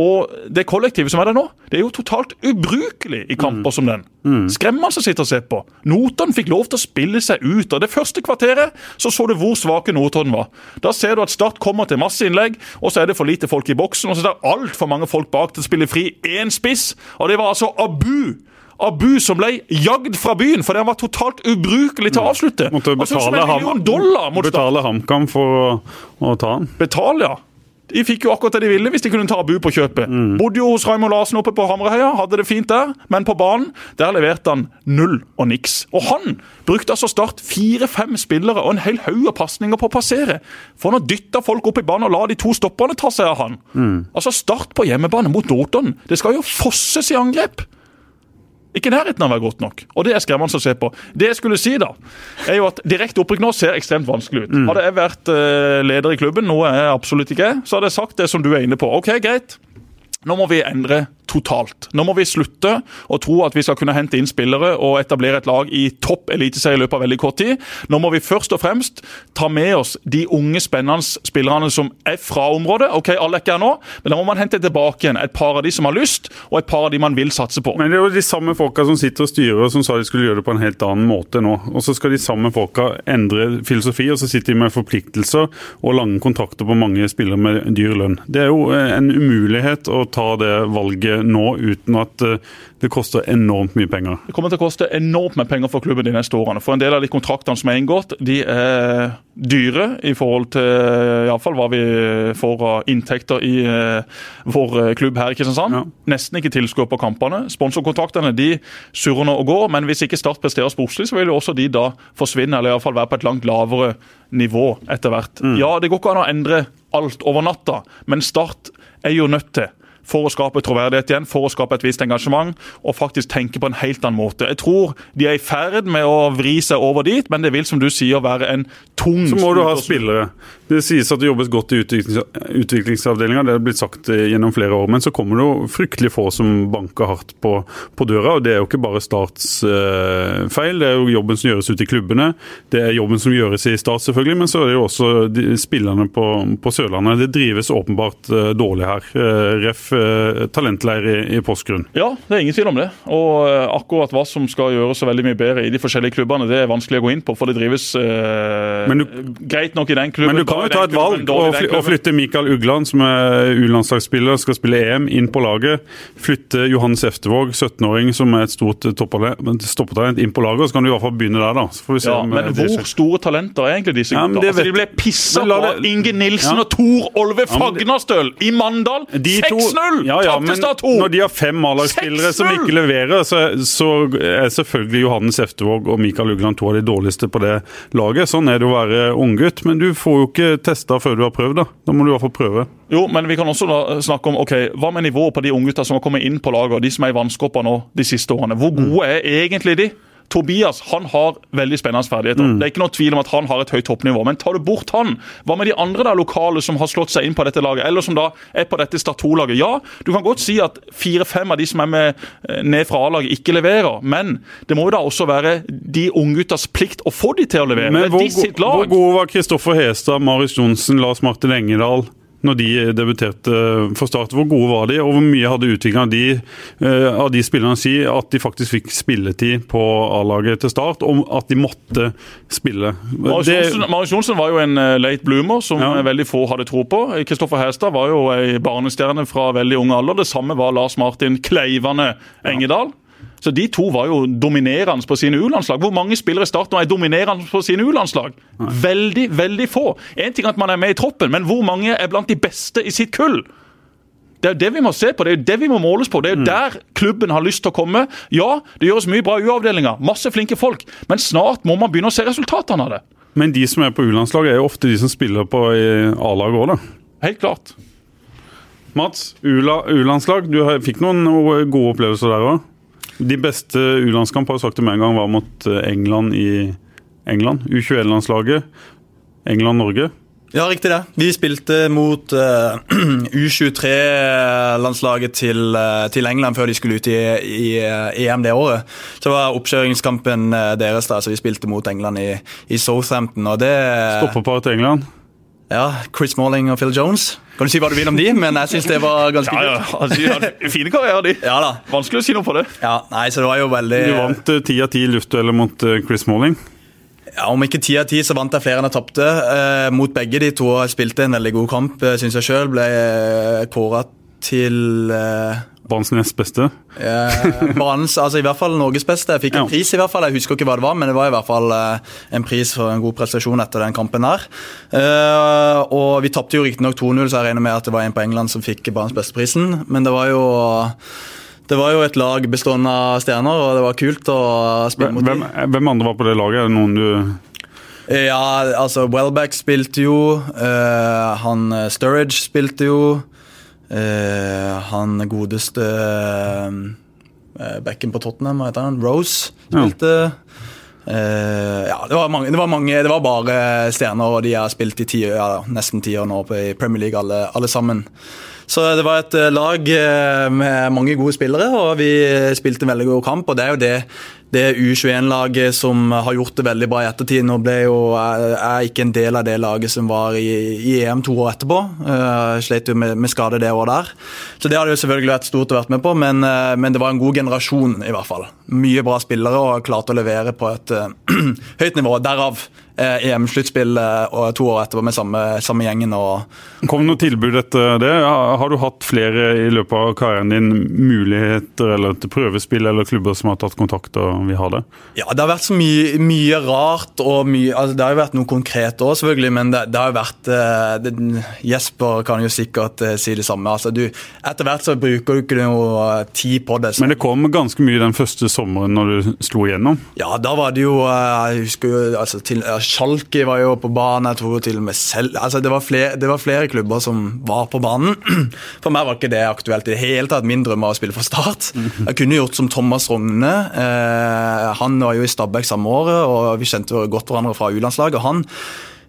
og det kollektivet som er der nå, det er jo totalt ubrukelig i kamper mm. som den. Mm. Skremmende å sitte og se på. Notodden fikk lov til å spille seg ut. og Det første kvarteret så så du hvor svake Notodden var. Da ser du at Start kommer til masse innlegg, og så er det for lite folk i boksen. Og så er det altfor mange folk bak til å spille fri én spiss. Og det var altså Abu Abu som ble jagd fra byen fordi han var totalt ubrukelig til å avslutte. Måtte betale, ham, betale HamKam for å, å ta han. Betale, ja. De fikk jo akkurat det de ville hvis de kunne ta Abu på kjøpet. Mm. Bodde jo hos Raymond Larsen oppe på Hamreheia, hadde det fint der. Men på banen der leverte han null og niks. Og han brukte altså Start fire-fem spillere og en hel haug av pasninger på å passere. For han dytta folk opp i banen og la de to stopperne ta seg av han. Mm. Altså Start på hjemmebane mot Notodden. Det skal jo fosses i angrep. Ikke nærheten av å være godt nok. Og det er skremmende å se på. Det jeg skulle si, da, er jo at direkte opprykk nå ser ekstremt vanskelig ut. Mm. Hadde jeg vært uh, leder i klubben, noe jeg absolutt ikke er, så hadde jeg sagt det som du er inne på. OK, greit. Nå må vi endre totalt. Nå må vi slutte å tro at vi skal kunne hente inn spillere og etablere et lag i topp eliteserie i løpet av veldig kort tid. Nå må vi først og fremst ta med oss de unge, spennende spillerne som er fra området. Ok, alle er ikke her nå, men da må man hente tilbake igjen et par av de som har lyst, og et par av de man vil satse på. Men det er jo de samme folka som sitter og styrer, og som sa de skulle gjøre det på en helt annen måte nå. Og så skal de samme folka endre filosofi, og så sitter de med forpliktelser og lange kontrakter på mange spillere med dyr lønn. Det er jo en umulighet å ta det valget nå uten at eh, det koster enormt mye penger. Det kommer til å koste enormt med penger for klubben de neste årene. For en del av de kontraktene som er inngått, de er dyre i forhold til i fall, hva vi får av inntekter i uh, vår eh, klubb her i Kristiansand. Ja. Nesten ikke tilskuere på kampene. Sponsorkontraktene de surrer nå og går, men hvis ikke Start presterer sportslig, så vil jo også de da forsvinne, eller iallfall være på et langt lavere nivå etter hvert. Mm. Ja, det går ikke an å endre alt over natta, men Start er jo nødt til for å skape troverdighet igjen, for å skape et visst engasjement og faktisk tenke på en helt annen måte. Jeg tror de er i ferd med å vri seg over dit, men det vil som du sier være en tung Så må du ha spillere. Det sies at det jobbes godt i utviklingsavdelinga, det er blitt sagt gjennom flere år. Men så kommer det jo fryktelig få som banker hardt på, på døra. og Det er jo ikke bare Starts uh, feil, det er jo jobben som gjøres ute i klubbene. Det er jobben som gjøres i Start, selvfølgelig, men så er det jo også de, spillerne på, på, Sørlandet. Det drives åpenbart uh, dårlig her. Uh, ref talentleir i, i Porsgrunn. Ja, det er ingen tvil om det. Og akkurat hva som skal gjøres så veldig mye bedre i de forskjellige klubbene, det er vanskelig å gå inn på, for det drives du, greit nok i den klubben. Men du kan jo ta et valg og flytte Mikael Ugland, som er U-landslagsspiller, skal spille EM, inn på laget. Flytte Johannes Eftevåg, 17-åring som er et stort stoppetalent, inn på laget. Så kan du i hvert fall begynne der, da. ja, men hvor store talenter er egentlig disse gutta? Ja, altså, de ble pissa på Inge Nilsen ja. og Tor Olve Fagnastøl i Mandal! 6-0! Ja, ja, men når de har fem A-lagsspillere som ikke leverer, så, så, er selvfølgelig Johannes Eftevåg og Mikael Ugland to av de dårligste på det laget. Sånn er det å være unggutt. Men du får jo ikke testa før du har prøvd. Da Da må du i hvert fall prøve. Jo, men vi kan også da snakke om ok, hva med nivået på de unggutta som har kommet inn på laget, de som er i vannskorpa nå de siste årene. Hvor gode er egentlig de? Tobias han har veldig spennende ferdigheter. Mm. Det er ikke noe tvil om at han har et høyt toppnivå. Men tar du bort han, hva med de andre da lokale som har slått seg inn på dette laget, eller som da er på dette Start 2-laget? Ja, du kan godt si at fire-fem av de som er med eh, ned fra A-laget, ikke leverer. Men det må jo da også være de ungguttas plikt å få de til å levere. Men hvor, hvor god var Kristoffer Hestad, Marius Johnsen, Lars Martin Engedal? Når de debuterte for Start. Hvor gode var de, og hvor mye hadde utviklinga de, eh, av de spillerne si at de faktisk fikk spilletid på A-laget til Start, og at de måtte spille? Marius Johnsen var jo en eh, late bloomer som ja. veldig få hadde tro på. Kristoffer Hestad var jo ei barnestjerne fra veldig ung alder. Det samme var Lars Martin Kleivane Engedal. Så De to var jo dominerende på sine U-landslag. Hvor mange spillere i Start nå er dominerende på sine U-landslag? Veldig, veldig få. Én ting at man er med i troppen, men hvor mange er blant de beste i sitt kull? Det er jo det vi må se på, det er jo det vi må måles på. Det er jo mm. der klubben har lyst til å komme. Ja, det gjøres mye bra i U-avdelinga, masse flinke folk, men snart må man begynne å se resultatene av det. Men de som er på U-landslaget, er jo ofte de som spiller på A-laget òg, da? Helt klart. Mats, U-landslag. Du fikk noen gode opplevelser der òg? De beste U-landskamp har jo sagt det med en gang var mot eh, England i England. U21-landslaget. England-Norge. Ja, riktig det. Vi spilte mot uh, U23-landslaget til, uh, til, England før de skulle ut i, i uh, EM det året. Så var oppkjøringskampen deres, da, så vi spilte mot England i, i Southampton. og det... Til England? Ja, Chris Malling og Phil Jones. Kan du si hva du vil om de, men jeg syns det var ganske ja, ja. Altså, fine karrierer, de. Ja, da. Vanskelig å si noe på det. Ja, nei, så det var jo veldig... Du vant ti av ti luftdueller mot uh, Chris Malling. Ja, Om ikke ti av ti, så vant jeg flere enn jeg tapte. Eh, mot begge de to. Jeg spilte en veldig god kamp, syns jeg sjøl. Ble kåra til Banens nest beste? Eh, banens, altså I hvert fall Norges beste. Jeg fikk en ja. pris, i hvert fall. Jeg husker ikke hva det var, men det var i hvert fall eh, en pris for en god prestasjon etter den kampen her. Eh, og vi tapte jo riktignok 2-0, så jeg regner med at det var en på England som fikk banens beste-prisen. Men det var jo det var jo et lag bestående av stjerner, og det var kult å spille mot dem. Hvem andre var på det laget? Er det noen du Ja, altså Welbeck spilte jo. Uh, han Sturridge spilte jo. Uh, han godeste uh, backen på Tottenham, hva heter han? Rose spilte. Ja. Uh, ja, det var, mange, det var mange Det var bare stjerner, og de har spilt i ti, ja, nesten ti år nå i Premier League, alle, alle sammen. Så det var et eh, lag eh, med mange gode spillere, og vi spilte en veldig god kamp. og det er jo det det U21-laget som har gjort det veldig bra i ettertid. Nå ble jo, jeg er ikke en del av det laget som var i, i EM to år etterpå. Uh, slet jo med, med, skade det året der. Så det hadde jo selvfølgelig vært stort å være med på, men, men, det var en god generasjon i hvert fall. Mye bra spillere og klarte å levere på et uh, høyt nivå. Derav Eh, EM-sluttspill to år etterpå med samme, samme gjengen. Kom det noe tilbud etter det? Har du hatt flere i løpet av karrieren din muligheter eller til prøvespill eller klubber som har tatt kontakt og vil har det? Ja, det har vært så mye, mye rart og mye altså Det har jo vært noe konkret òg, selvfølgelig, men det, det, har jo vært eh, det, Jesper kan jo sikkert uh, si det samme. altså du, Etter hvert så bruker du ikke noe tid på det. Så. Men det kom ganske mye den første sommeren når du slo igjennom? Ja, da var det jo Jeg husker jo altså, til, Schalke var jo på banen. jeg tror til og med selv, altså det var, flere, det var flere klubber som var på banen. For meg var ikke det aktuelt i det hele tatt. Min drøm var å spille for Start. Jeg kunne gjort som Thomas Rogne. Eh, han var jo i Stabæk samme året, og vi kjente godt hverandre fra U-landslaget. Han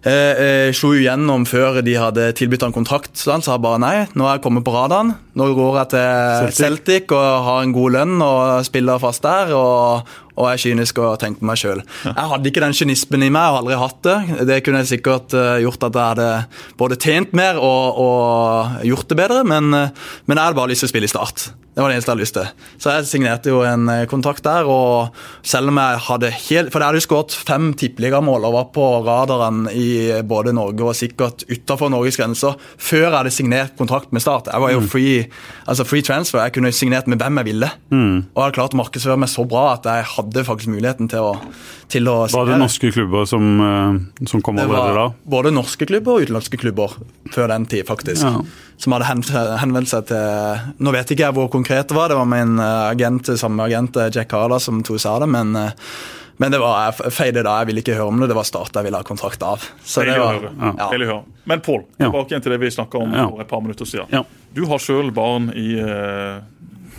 eh, eh, slo jo gjennom før de hadde tilbudt han kontrakt. Så han sa bare nei, nå er jeg kommet på radaren. Nå går jeg til Celtic, Celtic og har en god lønn og spiller fast der. og og er kynisk og tenker på meg sjøl. Jeg hadde ikke den kynismen i meg, jeg har aldri hatt det. Det kunne jeg sikkert eh, gjort at jeg hadde både tjent mer og, og gjort det bedre, men, eh, men jeg hadde bare lyst til å spille i Start. Det var det eneste jeg hadde lyst til. Så jeg signerte jo en kontakt kontrakt der, og selv om jeg hadde helt For jeg hadde jo skåret fem tippeligamål og var på radaren i både Norge og sikkert utafor Norges grenser før jeg hadde signert kontrakt med Start. Jeg var jo mm. Free, altså free transfer. Jeg kunne signert med hvem jeg ville. Mm. Og jeg hadde klart å markedsføre meg så bra at jeg hadde faktisk muligheten til å, til å Var det norske klubber som, eh, som kom allerede da? Både norske klubber og utenlandske klubber før den tid, faktisk. Ja. Som hadde henvendt seg til Nå vet ikke jeg hvor konkret det var, det var min eh, agent, samme agent eh, Jack Harla som to sa det, men men det var jeg feide da, jeg ville ikke høre om det. Det var Start jeg ville ha kontrakt av. Så det var, ja. Men Pål, tilbake igjen til det vi snakka om for et par minutter siden. Du har sjøl barn i uh,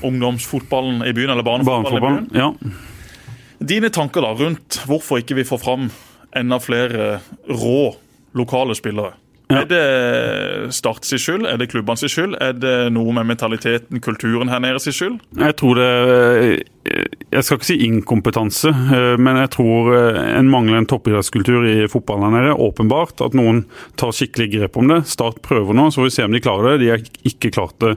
ungdomsfotballen i byen, eller barnefotballen i byen. Ja. Dine tanker da rundt hvorfor ikke vi får fram enda flere rå lokale spillere? Ja. Er det Start sin skyld? Er det klubbene sin skyld? Er det noe med mentaliteten, kulturen her nede sin skyld? Jeg tror det Jeg skal ikke si inkompetanse, men jeg tror en mangler en toppidrettskultur i fotballen her nede. Åpenbart at noen tar skikkelig grep om det. Start prøver nå, så får vi se om de klarer det. De har ikke klart det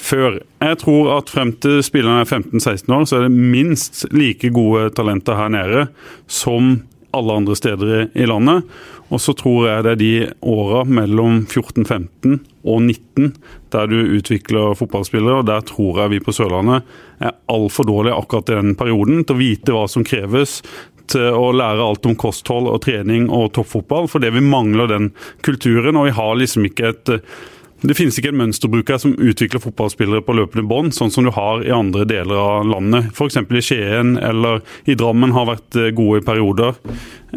før. Jeg tror at frem til spillerne er 15-16 år, så er det minst like gode talenter her nede som alle andre steder i landet. Og så tror jeg det er de åra mellom 14-15 og 19 der du utvikler fotballspillere, og der tror jeg vi på Sørlandet er altfor dårlige akkurat i den perioden til å vite hva som kreves til å lære alt om kosthold og trening og toppfotball, fordi vi mangler den kulturen. Og vi har liksom ikke et det finnes ikke en mønsterbruker som utvikler fotballspillere på løpende bånd, sånn som du har i andre deler av landet. F.eks. i Skien eller i Drammen har vært eh, gode i perioder.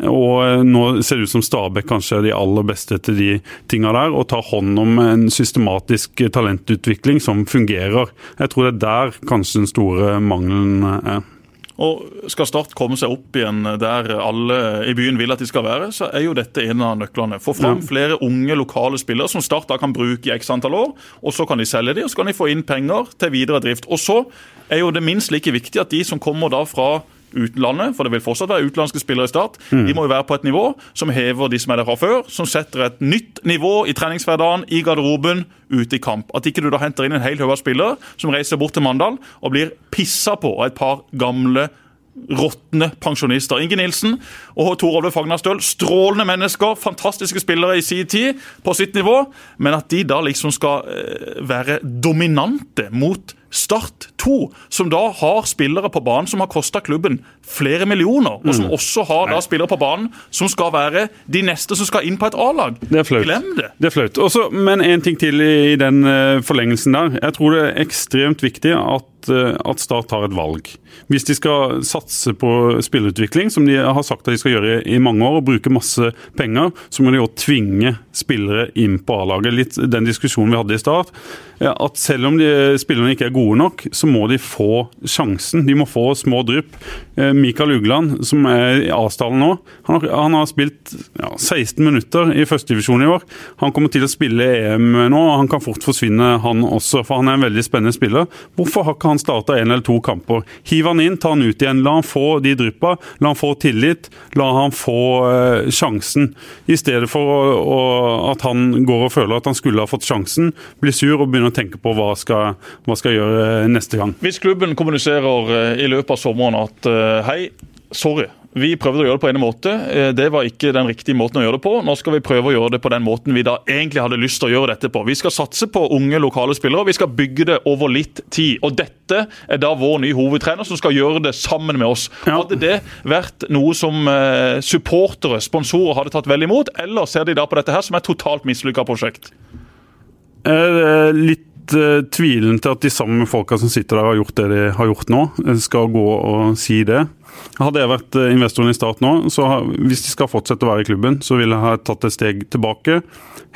Og eh, nå ser det ut som Stabæk kanskje er de aller beste til de tinga der, og tar hånd om en systematisk talentutvikling som fungerer. Jeg tror det er der kanskje den store mangelen er. Og Skal Start komme seg opp igjen der alle i byen vil at de skal være, så er jo dette en av nøklene. Få fram flere unge lokale spillere som Start da kan bruke i x antall år. og Så kan de selge dem, og så kan de få inn penger til videre drift. Og Så er jo det minst like viktig at de som kommer da fra utlandet, for det vil fortsatt være utenlandske spillere i Start. Mm. De må jo være på et nivå som hever de som er der fra før, som setter et nytt nivå i treningshverdagen, i garderoben, ute i kamp. At ikke du da henter inn en hel haug av spillere som reiser bort til Mandal og blir pissa på av et par gamle råtne pensjonister. Inge Nilsen og Tor Olve Fagnastøl, strålende mennesker, fantastiske spillere i sin tid, på sitt nivå, men at de da liksom skal eh, være dominante mot Start 2, som da har spillere på banen som har kosta klubben flere millioner, og som mm. også har da spillere på banen som skal være de neste som skal inn på et A-lag. Det er flaut. Glem det. Det er flaut. Også, men en ting til i den eh, forlengelsen der. Jeg tror det er ekstremt viktig at at, eh, Start tar et valg. Hvis de skal satse på spillerutvikling, som de har sagt at de skal gjøre i mange år, og bruke masse penger, så må de òg tvinge spillere inn på A-laget. Litt den diskusjonen vi hadde i start. At selv om de spillerne ikke er gode nok, så må de få sjansen. De må få små drypp. Eh, Mikael Ugland, som er i A-stallen nå, han har, han har spilt ja, 16 minutter i førstedivisjon i år. Han kommer til å spille EM nå, og han kan fort forsvinne, han også. For han er en veldig spennende spiller. Hvorfor har ikke han starta en eller to kamper? Hiv han inn, ta han ut igjen. La han få de dryppa. La han få tillit. La han få uh, sjansen. I stedet for å, å, at han går og føler at han skulle ha fått sjansen, blir sur og begynner å tenke på hva skal, hva skal gjøre neste gang. Hvis klubben kommuniserer eh, i løpet av sommeren at eh, hei, sorry, vi prøvde å gjøre det på en måte. Eh, det var ikke den riktige måten å gjøre det på. Nå skal vi prøve å gjøre det på den måten vi da egentlig hadde lyst til å gjøre dette på. Vi skal satse på unge, lokale spillere. Vi skal bygge det over litt tid. Og dette er da vår nye hovedtrener som skal gjøre det sammen med oss. Ja. Hadde det vært noe som supportere, sponsorer, hadde tatt vel imot, eller ser de da på dette her som et totalt mislykka prosjekt? Eh, litt uh, tvilen til at de samme folka som sitter der har gjort det de har gjort nå, eh, skal gå og si det. Hadde jeg vært investoren i Start nå, så har, hvis de skal fortsette å være i klubben, så ville jeg ha tatt et steg tilbake.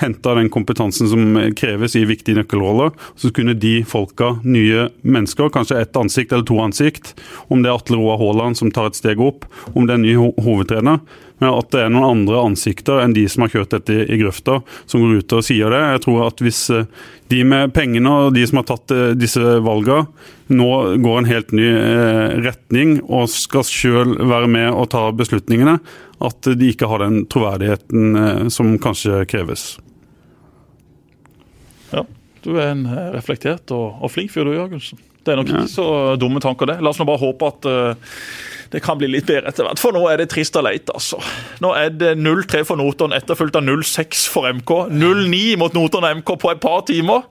Henta den kompetansen som kreves i viktige nøkkelroller. Så kunne de folka, nye mennesker, kanskje ett ansikt eller to ansikt, om det er Atle Roar Haaland som tar et steg opp, om det er en ny ho hovedtrener, men at det er noen andre ansikter enn de som har kjørt dette i grøfta, som går ut og sier det. Jeg tror at hvis eh, de med pengene og de som har tatt eh, disse valgene, nå går en helt ny eh, retning og skal sjøl være med og ta beslutningene, at de ikke har den troverdigheten som kanskje kreves. Ja, du er en reflektert og, og flink fyr du, Jørgensen. Det er nok ikke så dumme tanker, det. La oss nå bare håpe at uh, det kan bli litt bedre etter hvert. For nå er det trist og leit, altså. Nå er det 0-3 for Notodden, etterfulgt av 0-6 for MK. 0-9 mot Notodden MK på et par timer.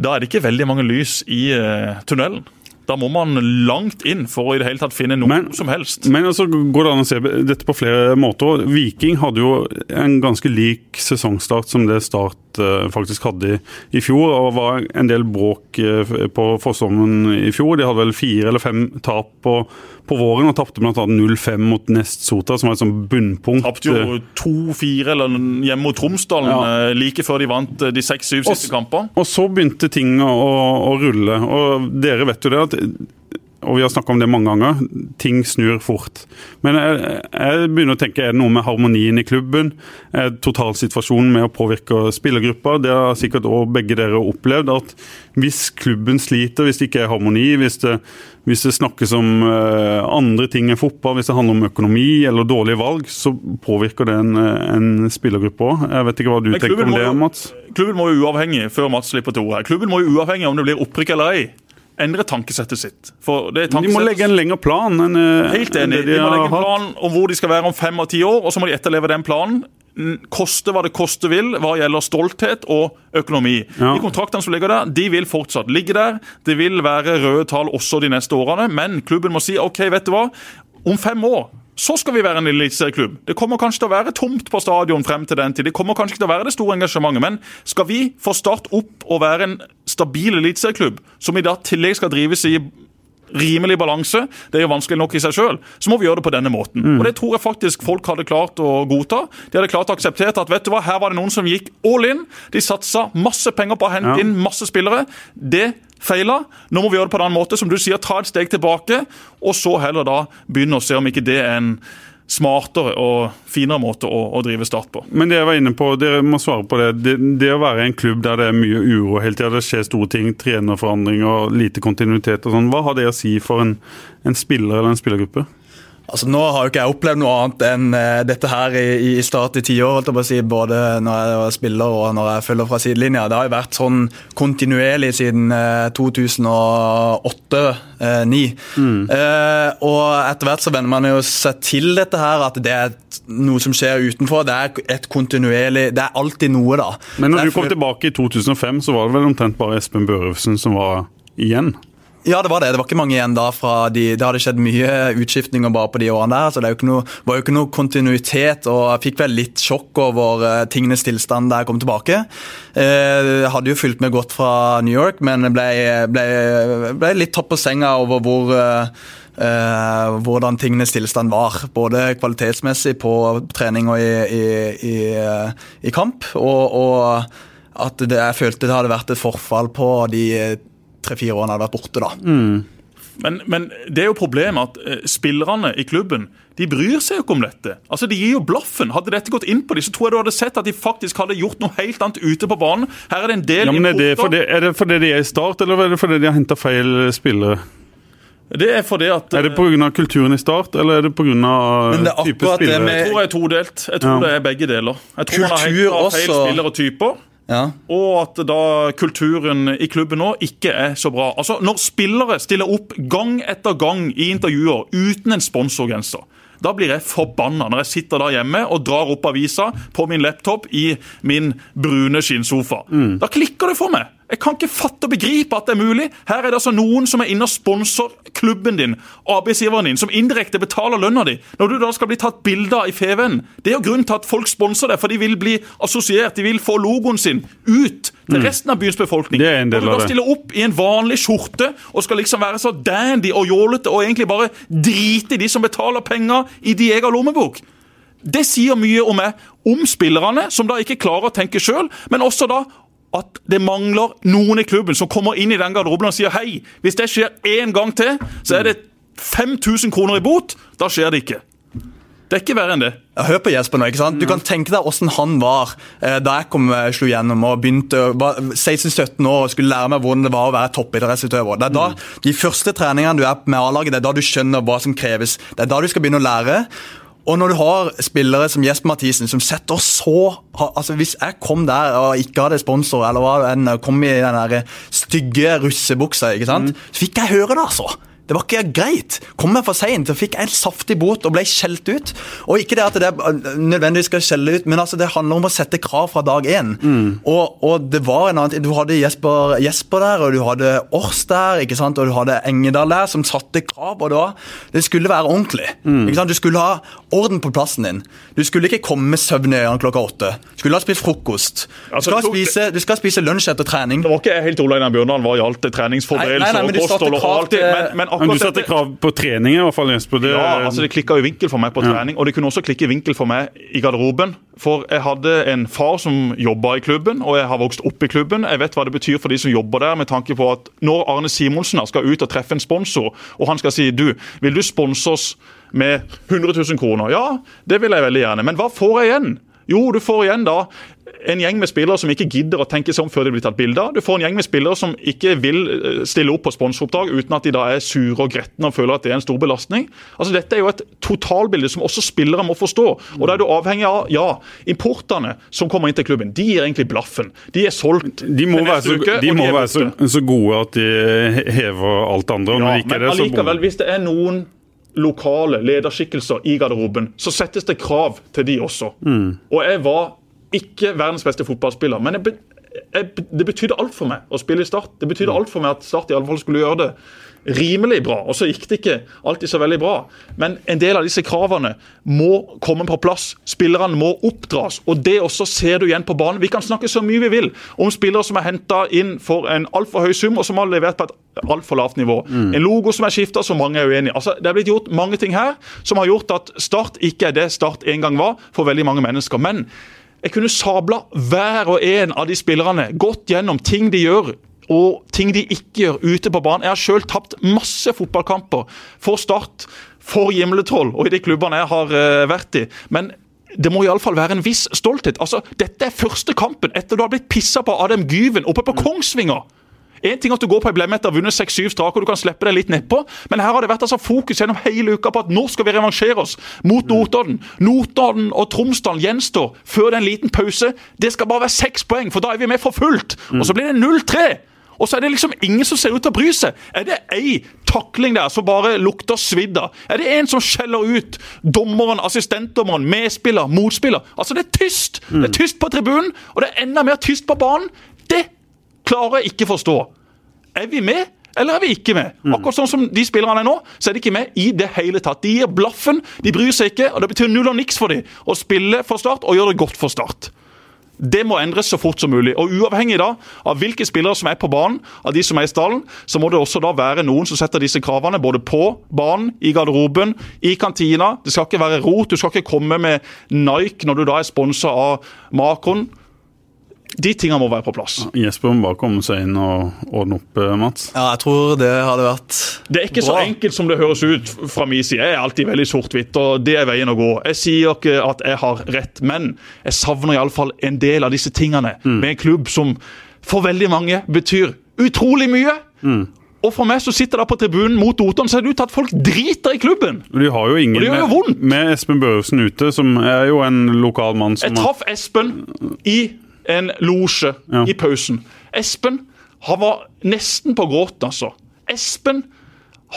Da er det ikke veldig mange lys i uh, tunnelen. Da må man langt inn for å i det hele tatt finne noe men, som helst. Men altså går det an å se dette på flere måter. Viking hadde jo en ganske lik sesongstart som det Start faktisk hadde i, i, fjor. og var en del bråk uh, på forsommeren i fjor. De hadde vel fire eller fem tap på, på våren og tapte bl.a. 0-5 mot Nest Sota, som var et sånt bunnpunkt. Tapte jo 2-4 eller hjemme mot Tromsdalen ja. like før de vant de seks-syv siste kampene. Og så begynte ting å, å, rulle. og Dere vet jo det at og vi har snakka om det mange ganger, ting snur fort. Men jeg, jeg, begynner å tenke, er det noe med harmonien i klubben? Er totalsituasjonen med å påvirke spillergruppa? Det har sikkert også begge dere opplevd. at Hvis klubben sliter, hvis det ikke er harmoni, hvis det, hvis det snakkes om uh, andre ting enn fotball, hvis det handler om økonomi eller dårlige valg, så påvirker det en, en spillergruppe òg. Jeg vet ikke hva du tenker om det, Mats? Klubben må jo uavhengig før Mats slipper til ord her. Klubben må jo uavhengig om det blir opprykk eller ei endre tankesettet sitt. Tankesettet... De må legge en lengre plan enn uh, Helt enig. De, de, må legge en plan om hvor de skal være om fem og ti år, og så må de etterleve den planen. Koste hva det koste vil hva gjelder stolthet og økonomi. Ja. De kontraktene som ligger der, de vil fortsatt ligge der. Det vil være røde tall også de neste årene, men klubben må si OK, vet du hva. Om fem år så skal vi være en eliteserieklubb. Det kommer kanskje til å være tomt på stadion frem til den tid. Det kommer kanskje ikke til å være det store engasjementet, men skal vi få starte opp og være en stabil eliteserieklubb, som i dag tillegg skal drives i rimelig balanse, det er jo vanskelig nok i seg sjøl, så må vi gjøre det på denne måten. Mm. Og Det tror jeg faktisk folk hadde klart å godta. De hadde klart å akseptere at vet du hva, her var det noen som gikk all in. De satsa masse penger på å hente ja. inn masse spillere. Det feila. Nå må vi gjøre det på en annen måte. Som du sier, ta et steg tilbake, og så heller da begynne å se om ikke det er en smartere og finere måte å, å, drive Start på. Men det jeg var inne på, dere må svare på det. det. det. å være en klubb der det er mye uro hele tida, det skjer store ting, trenerforandring og lite kontinuitet og sånn. Hva har det å si for en, en spiller eller en spillergruppe? Altså Nå har jo ikke jeg opplevd noe annet enn uh, dette her i, i Start i tiår, si, både når jeg spiller og når jeg følger fra sidelinja. Det har jo vært sånn kontinuerlig siden uh, 2008-2009. Uh, mm. og etter hvert så venner man jo seg til dette her, at det er noe som skjer utenfor. Det er et kontinuerlig Det er alltid noe, da. Men når du kom tilbake i 2005, så var det vel omtrent bare Espen Børufsen som var igjen? Ja, det var det. Det var ikke mange igjen da. fra de, Det hadde skjedd mye utskiftninger bare på de årene der. så Det noe, var jo ikke noe kontinuitet. og Jeg fikk vel litt sjokk over uh, tingenes tilstand da jeg kom tilbake. Jeg hadde jo fulgt med godt fra New York, men ble, ble, ble litt tatt på senga over hvor Uh, hvordan tingenes tilstand var. Både kvalitetsmessig på trening og i, i, i, i kamp. Og, og at det, jeg følte det hadde vært et forfall på de tre-fire årene hadde vært borte. da. Mm. Men, men, det er jo problemet at eh, spillerne i klubben de bryr seg jo ikke om dette. Altså, De gir jo blaffen. Hadde dette gått inn på dem, så tror jeg du hadde sett at de faktisk hadde gjort noe helt annet ute på banen. Her er det en del ja, men er det, fordi, er det fordi de er i start, eller er det fordi de har henta feil spillere? Det Er fordi at... Er det pga. kulturen i start, eller er det pga. type spillere? Med... Jeg tror det er todelt. Jeg tror ja. det er begge deler. Jeg tror Kultur man har henta feil spillere og typer. Ja. Og at da kulturen i klubben nå ikke er så bra. Altså, Når spillere stiller opp gang etter gang i intervjuer uten en sponsorgenser, da blir jeg forbanna når jeg sitter der hjemme og drar opp avisa på min laptop i min brune skinnsofa. Mm. Da klikker det for meg. Jeg kan ikke fatte og begripe at det er mulig. Her er det altså noen som er inne og sponser klubben din, arbeidsgiveren din, som indirekte betaler lønna di. Når du da skal bli tatt bilde av i FVN, det er jo grunnen til at folk sponser deg, for de vil bli assosiert, de vil få logoen sin ut til mm. resten av byens befolkning. Det er en del Når du da stiller opp i en vanlig skjorte og skal liksom være så dandy og jålete og egentlig bare drite i de som betaler penger i de egen lommebok. Det sier mye om meg, om spillerne, som da ikke klarer å tenke sjøl, men også da at det mangler noen i klubben som kommer inn i den garderoben og sier hei, hvis det skjer én gang til, så er det 5000 kroner i bot. Da skjer det ikke. Det er ikke verre enn det. Hør på Jesper nå. ikke sant? Du kan tenke deg hvordan han var eh, da jeg kom eh, slo gjennom og begynte 16-17 år og skulle lære meg hvordan det var å være toppidrettsutøver. Det er da mm. De første treningene du er med A-laget, det er da du skjønner hva som kreves. Det er da du skal begynne å lære. Og når du har spillere som Jesper Mathisen, som setter så altså Hvis jeg kom der og ikke hadde sponsor, eller hva enn, kom i den der stygge russebuksa, ikke sant? Mm. så fikk jeg høre det, altså. Det var ikke greit. Kom jeg for seint, så fikk en saftig bot og ble skjelt ut. Og ikke det at det nødvendigvis skal skjelle ut, men altså det handler om å sette krav fra dag én. Mm. Og, og, det var en annen ting. Du hadde Jesper, Jesper, der, og du hadde Års der, ikke sant? og du hadde Engedal der, som satte krav. og Det, det skulle være ordentlig. Mm. Ikke sant? Du skulle ha orden på plassen din. Du skulle ikke komme med søvn i øynene klokka åtte. Du skulle ha spist frokost. Du altså, skal, spise, du skal spise lunsj etter trening. Det var ikke helt Ole Einar Bjørndalen hva gjaldt treningsforberedelser og kosthold og alt. Men, men men du setter krav på trening i hvert fall, Jesper. Det... Ja, altså det klikka i vinkel for meg på trening, ja. og det kunne også klikke i vinkel for meg i garderoben. For jeg hadde en far som jobba i klubben, og jeg har vokst opp i klubben. Jeg vet hva det betyr for de som jobber der, med tanke på at når Arne Simonsen skal ut og treffe en sponsor, og han skal si du, vil du sponse oss med 100 000 kroner? Ja, det vil jeg veldig gjerne. Men hva får jeg igjen? Jo, du får igjen da en gjeng med spillere som ikke gidder å tenke seg om før de blir tatt bilde av. Du får en gjeng med spillere som ikke vil eh, stille opp på sponsoroppdrag uten at de da er sure og gretne og føler at det er en stor belastning. Altså Dette er jo et totalbilde som også spillere må forstå. Og Da er du avhengig av ja, importene som kommer inn til klubben. De gir egentlig blaffen. De er solgt de må være, så, uke, de må de være så, så, gode at de hever alt andre. Ja, men allikevel, hvis det er noen lokale lederskikkelser i garderoben, så settes det krav til de også. Mm. Og jeg var ikke verdens beste fotballspiller, men jeg, jeg, det betydde alt for meg å spille i Start. Det betydde alt for meg at Start i alle fall skulle gjøre det rimelig bra. Og så gikk det ikke alltid så veldig bra. Men en del av disse kravene må komme på plass. Spillerne må oppdras. Og det også ser du igjen på banen. Vi kan snakke så mye vi vil om spillere som er henta inn for en altfor høy sum, og som har levert på et altfor lavt nivå. Mm. En logo som er skifta, som mange er uenig i. Altså, det er blitt gjort mange ting her som har gjort at Start ikke er det Start en gang var for veldig mange mennesker. Men jeg kunne sabla hver og en av de spillerne godt gjennom ting de gjør og ting de ikke gjør ute på banen. Jeg har sjøl tapt masse fotballkamper for Start, for Gimletroll og i de klubbene jeg har uh, vært i. Men det må iallfall være en viss stolthet. Altså, Dette er første kampen etter du har blitt pissa på Adem Gyven oppe på Kongsvinger. En ting at du går på ei etter å ha vunnet seks-syv strak og du kan slippe deg litt nedpå, men her har det vært altså fokus gjennom hele uka på at nå skal vi revansjere oss mot Notodden. Notodden og Tromsdalen gjenstår før det er en liten pause. Det skal bare være seks poeng, for da er vi med for fullt. Og så blir det 0-3. Og så er det liksom ingen som ser ut til å bry seg. Er det ei takling der som bare lukter svidd av? Er det en som skjeller ut dommeren, assistentdommeren, medspiller, motspiller? Altså, det er tyst! Det er tyst på tribunen, og det er enda mer tyst på banen. Det klarer jeg ikke forstå. Er vi med, eller er vi ikke med? Akkurat sånn som de spillerne er nå, så er de ikke med i det hele tatt. De gir blaffen, de bryr seg ikke, og det betyr null og niks for dem å spille for Start og gjøre det godt for Start. Det må endres så fort som mulig. Og Uavhengig da av hvilke spillere som er på banen, av de som er i stallen, så må det også da være noen som setter disse kravene både på banen, i garderoben, i kantina. Det skal ikke være rot. Du skal ikke komme med Nike når du da er sponsa av Makron. De tingene må være på plass. Jesper må bare komme seg inn og ordne opp, eh, Mats. Ja, jeg tror det hadde vært Det er ikke så enkelt som det høres ut fra min side. Jeg er alltid veldig sort-hvitt, og det er veien å gå. Jeg sier ikke at jeg har rett, men jeg savner iallfall en del av disse tingene med en klubb som for veldig mange betyr utrolig mye. Og for meg som sitter der på tribunen mot Oton, så ser det ut til at folk driter i klubben. De har jo ingen Og det gjør jo med, vondt. med Espen Børresen ute, som er jo en lokal mann som Jeg traff Espen i en losje Ja. i pausen. Espen han var nesten på gråten, altså. Espen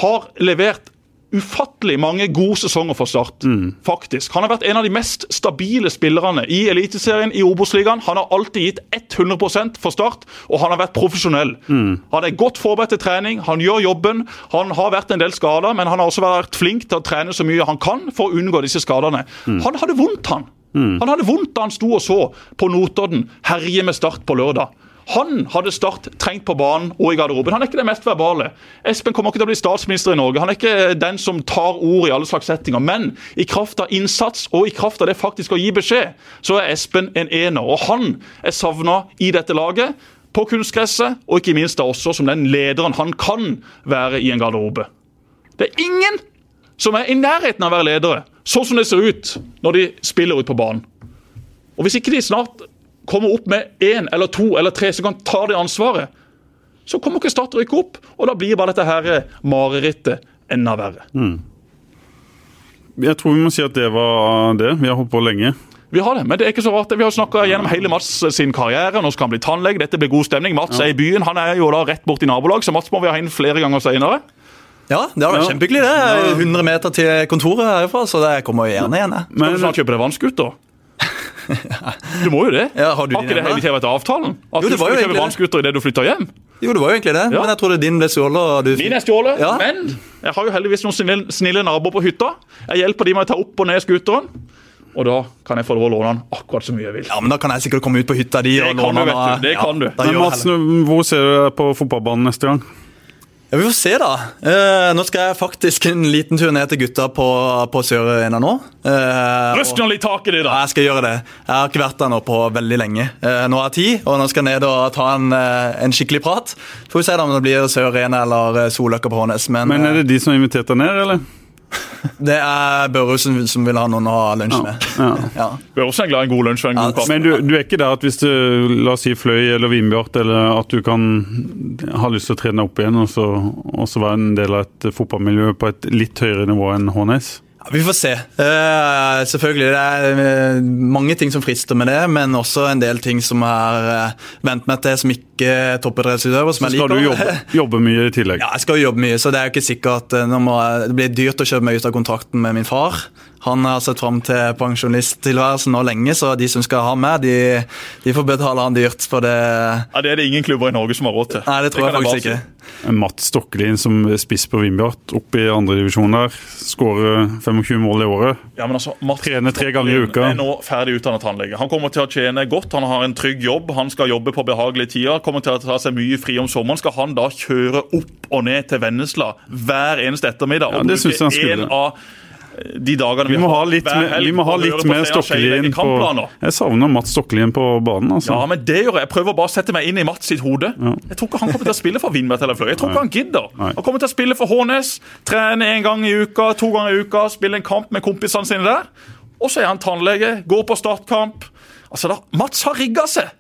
har levert ufattelig mange gode sesonger for Start. faktisk. Han har vært en av de mest stabile spillerne i Eliteserien, i Obos-ligaen. Han har alltid gitt 100% for Start, og han har vært profesjonell. Han er godt forberedt til trening, han gjør jobben. Han har vært en del skader, men han har også vært flink til å trene så mye han kan for å unngå disse skadene. Han hadde vondt, han. Han hadde vondt da han sto og så på Notodden herje med Start på lørdag. Han hadde Start trengt på banen og i garderoben. Han er ikke det mest verbale. Espen kommer ikke til å bli statsminister i Norge. Han er ikke den som tar ord i alle slags settinger. Men i kraft av innsats og i kraft av det faktisk å gi beskjed, så er Espen en ener. Og han er savna i dette laget. På kunstgresset, og ikke minst da også som den lederen han kan være i en garderobe. Det er ingen som er i nærheten av å være ledere, sånn som det ser ut når de spiller ut på banen. Og Hvis ikke de snart kommer opp med én eller to eller tre som kan ta det ansvaret, så kommer ikke Start rykke opp, og da blir bare dette her marerittet enda verre. Jeg tror vi må si at det var det. Vi har holdt på lenge. Vi har det, men det er ikke så rart. Vi har snakka gjennom hele Mats sin karriere. Nå skal han bli tannlege, dette blir god stemning. Mats er i byen, han er jo da rett borti nabolag, så Mats må vi ha inn flere ganger senere. Ja, det har vært Ja. kjempehyggelig. det. Er 100 meter til kontoret herfra, så det kommer jo gjerne igjen. jeg. Skal Men du snart kjøpe deg vannskuter? Du må jo det. Ja, har du ikke det hele tida vært avtalen? At Jo, du skal var skulle jo kjøpe det. vannskuter idet du flytter hjem? Jo, det var jo egentlig det, Ja. men jeg trodde din ble stjålet. du... Min er stjålet, Ja. men jeg har jo heldigvis noen snille, snille naboer på hytta. Jeg hjelper de med å ta opp og ned skuteren. Og da kan jeg få lov å låne den akkurat så mye jeg vil. Ja, men Da kan jeg sikkert komme ut på hytta di Det og kan låne du, den. vet du. Det kan du. Men Mats, hvor ser du på fotballbanen neste gang? Ja, Vi får se, da. Eh, nå skal jeg faktisk en liten tur ned til gutta på, på Sør-Ena nå. Eh, Røsk nå litt tak i det, Ja, da! jeg skal gjøre det. Jeg har ikke vært der nå på veldig lenge. Eh, nå er jeg tid, og nå skal jeg ned og ta en, eh, en skikkelig prat. Får vi se da om det blir Sør-Ena eller eh, Soløkka på Hånes. Men, Men er eh, det de som har invitert deg ned, eller? det er Børresen som vil ha noen å ha lunsj med. Ja. Ja. Du er en glad i en god lunsj og en god kaffe. Men du, du er ikke der at hvis du la oss si Fløy eller vinbjart, eller at du kan ha lyst til å trene opp igjen og så, og så være en del av et fotballmiljø på et litt høyere nivå enn Hånes? Vi får se. Uh, selvfølgelig, Det er eh, mange ting som frister med det, men også en del ting som jeg har eh, vent meg til som ikke er toppidrettsutøver. Så skal du jobbe, jobbe mye i tillegg. Ja, jeg skal jo jobbe mye, så det er jo ikke sikkert at det blir dyrt å kjøpe meg ut av kontrakten med min far. Han har sett fram til pensjonisttilværelsen nå lenge, så de som skal ha med, de, de får betale han dyrt for det. Ja, Det er det ingen klubber i Norge som har råd til. Nei, det tror jeg faktisk ikke. si. Mats Stokkelin som spiss på Vindbjart, opp i andredivisjon der. Skårer 25 mål i året. Ja, men altså, Mats Trener tre ganger i uka. er nå ferdig utdannet tannlege. Han kommer til å tjene godt, han har en trygg jobb, han skal jobbe på behagelige tider. Kommer til å ta seg mye fri om sommeren. Skal han da kjøre opp og ned til Vennesla hver eneste ettermiddag? Ja, og det synes jeg han skulle. av de dagene Vi må ha litt, helg vi må ha litt mer Stokkelien på. Jeg savner Mats Stokkelin på banen, altså. Ja, men det gjør jeg. Jeg prøver bare å sette meg inn i Mats sitt hode. Ja. Jeg tror ikke han kommer til å spille for Vindbjart eller Fløy. Jeg tror ikke han gidder. Nei. Han kommer til å spille for Hånes, trene en gang i uka, to ganger i uka, spille en kamp med kompisene sine der. Og så er han tannlege, går på startkamp. Altså da, Mats har rigga seg!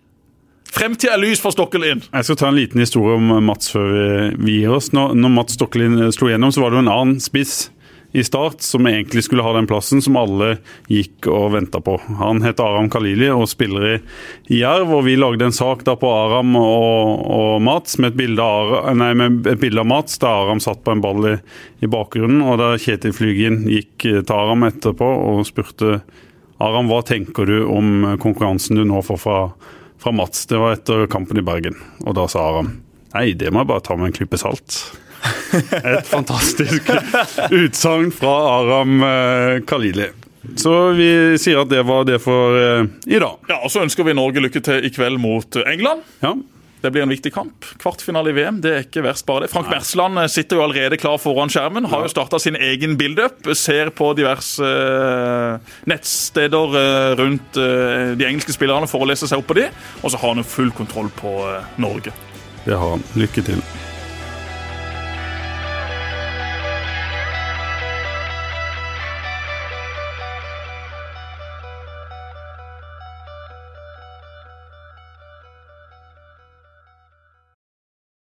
Fremtida er lys for Stokkelin. Jeg skal ta en liten historie om Mats før vi, vi gir oss. Når, når Mats Stokkelin slo gjennom, så var det jo en annen spiss i start som egentlig skulle ha den plassen som alle gikk og venta på. Han heter Aram Khalili og spiller i i Jerv, og vi lagde en sak da på Aram og, og Mats med et bilde av, nei, med et bilde av Mats der Aram satt på en ball i, i bakgrunnen, og da Kjetil Flygin gikk til Aram etterpå og spurte Aram, hva tenker du om konkurransen du nå får fra, fra Mats? Det var etter kampen i Bergen, og da sa Aram Nei, det må jeg bare ta med en klype salt. Et fantastisk utsagn fra Aram eh, Khalili. Så vi sier at det var det for eh, i dag. Ja, og Så ønsker vi Norge lykke til i kveld mot eh, England. Ja, Det blir en viktig kamp. Kvartfinale i VM, det er ikke verst bare det. Frank Mersland sitter jo allerede klar foran skjermen. Har jo starta sin egen build-up. Ser på diverse nettsteder rundt de engelske spillerne for å lese seg opp på de. Og så har han jo full kontroll på Norge. det har han. Lykke til.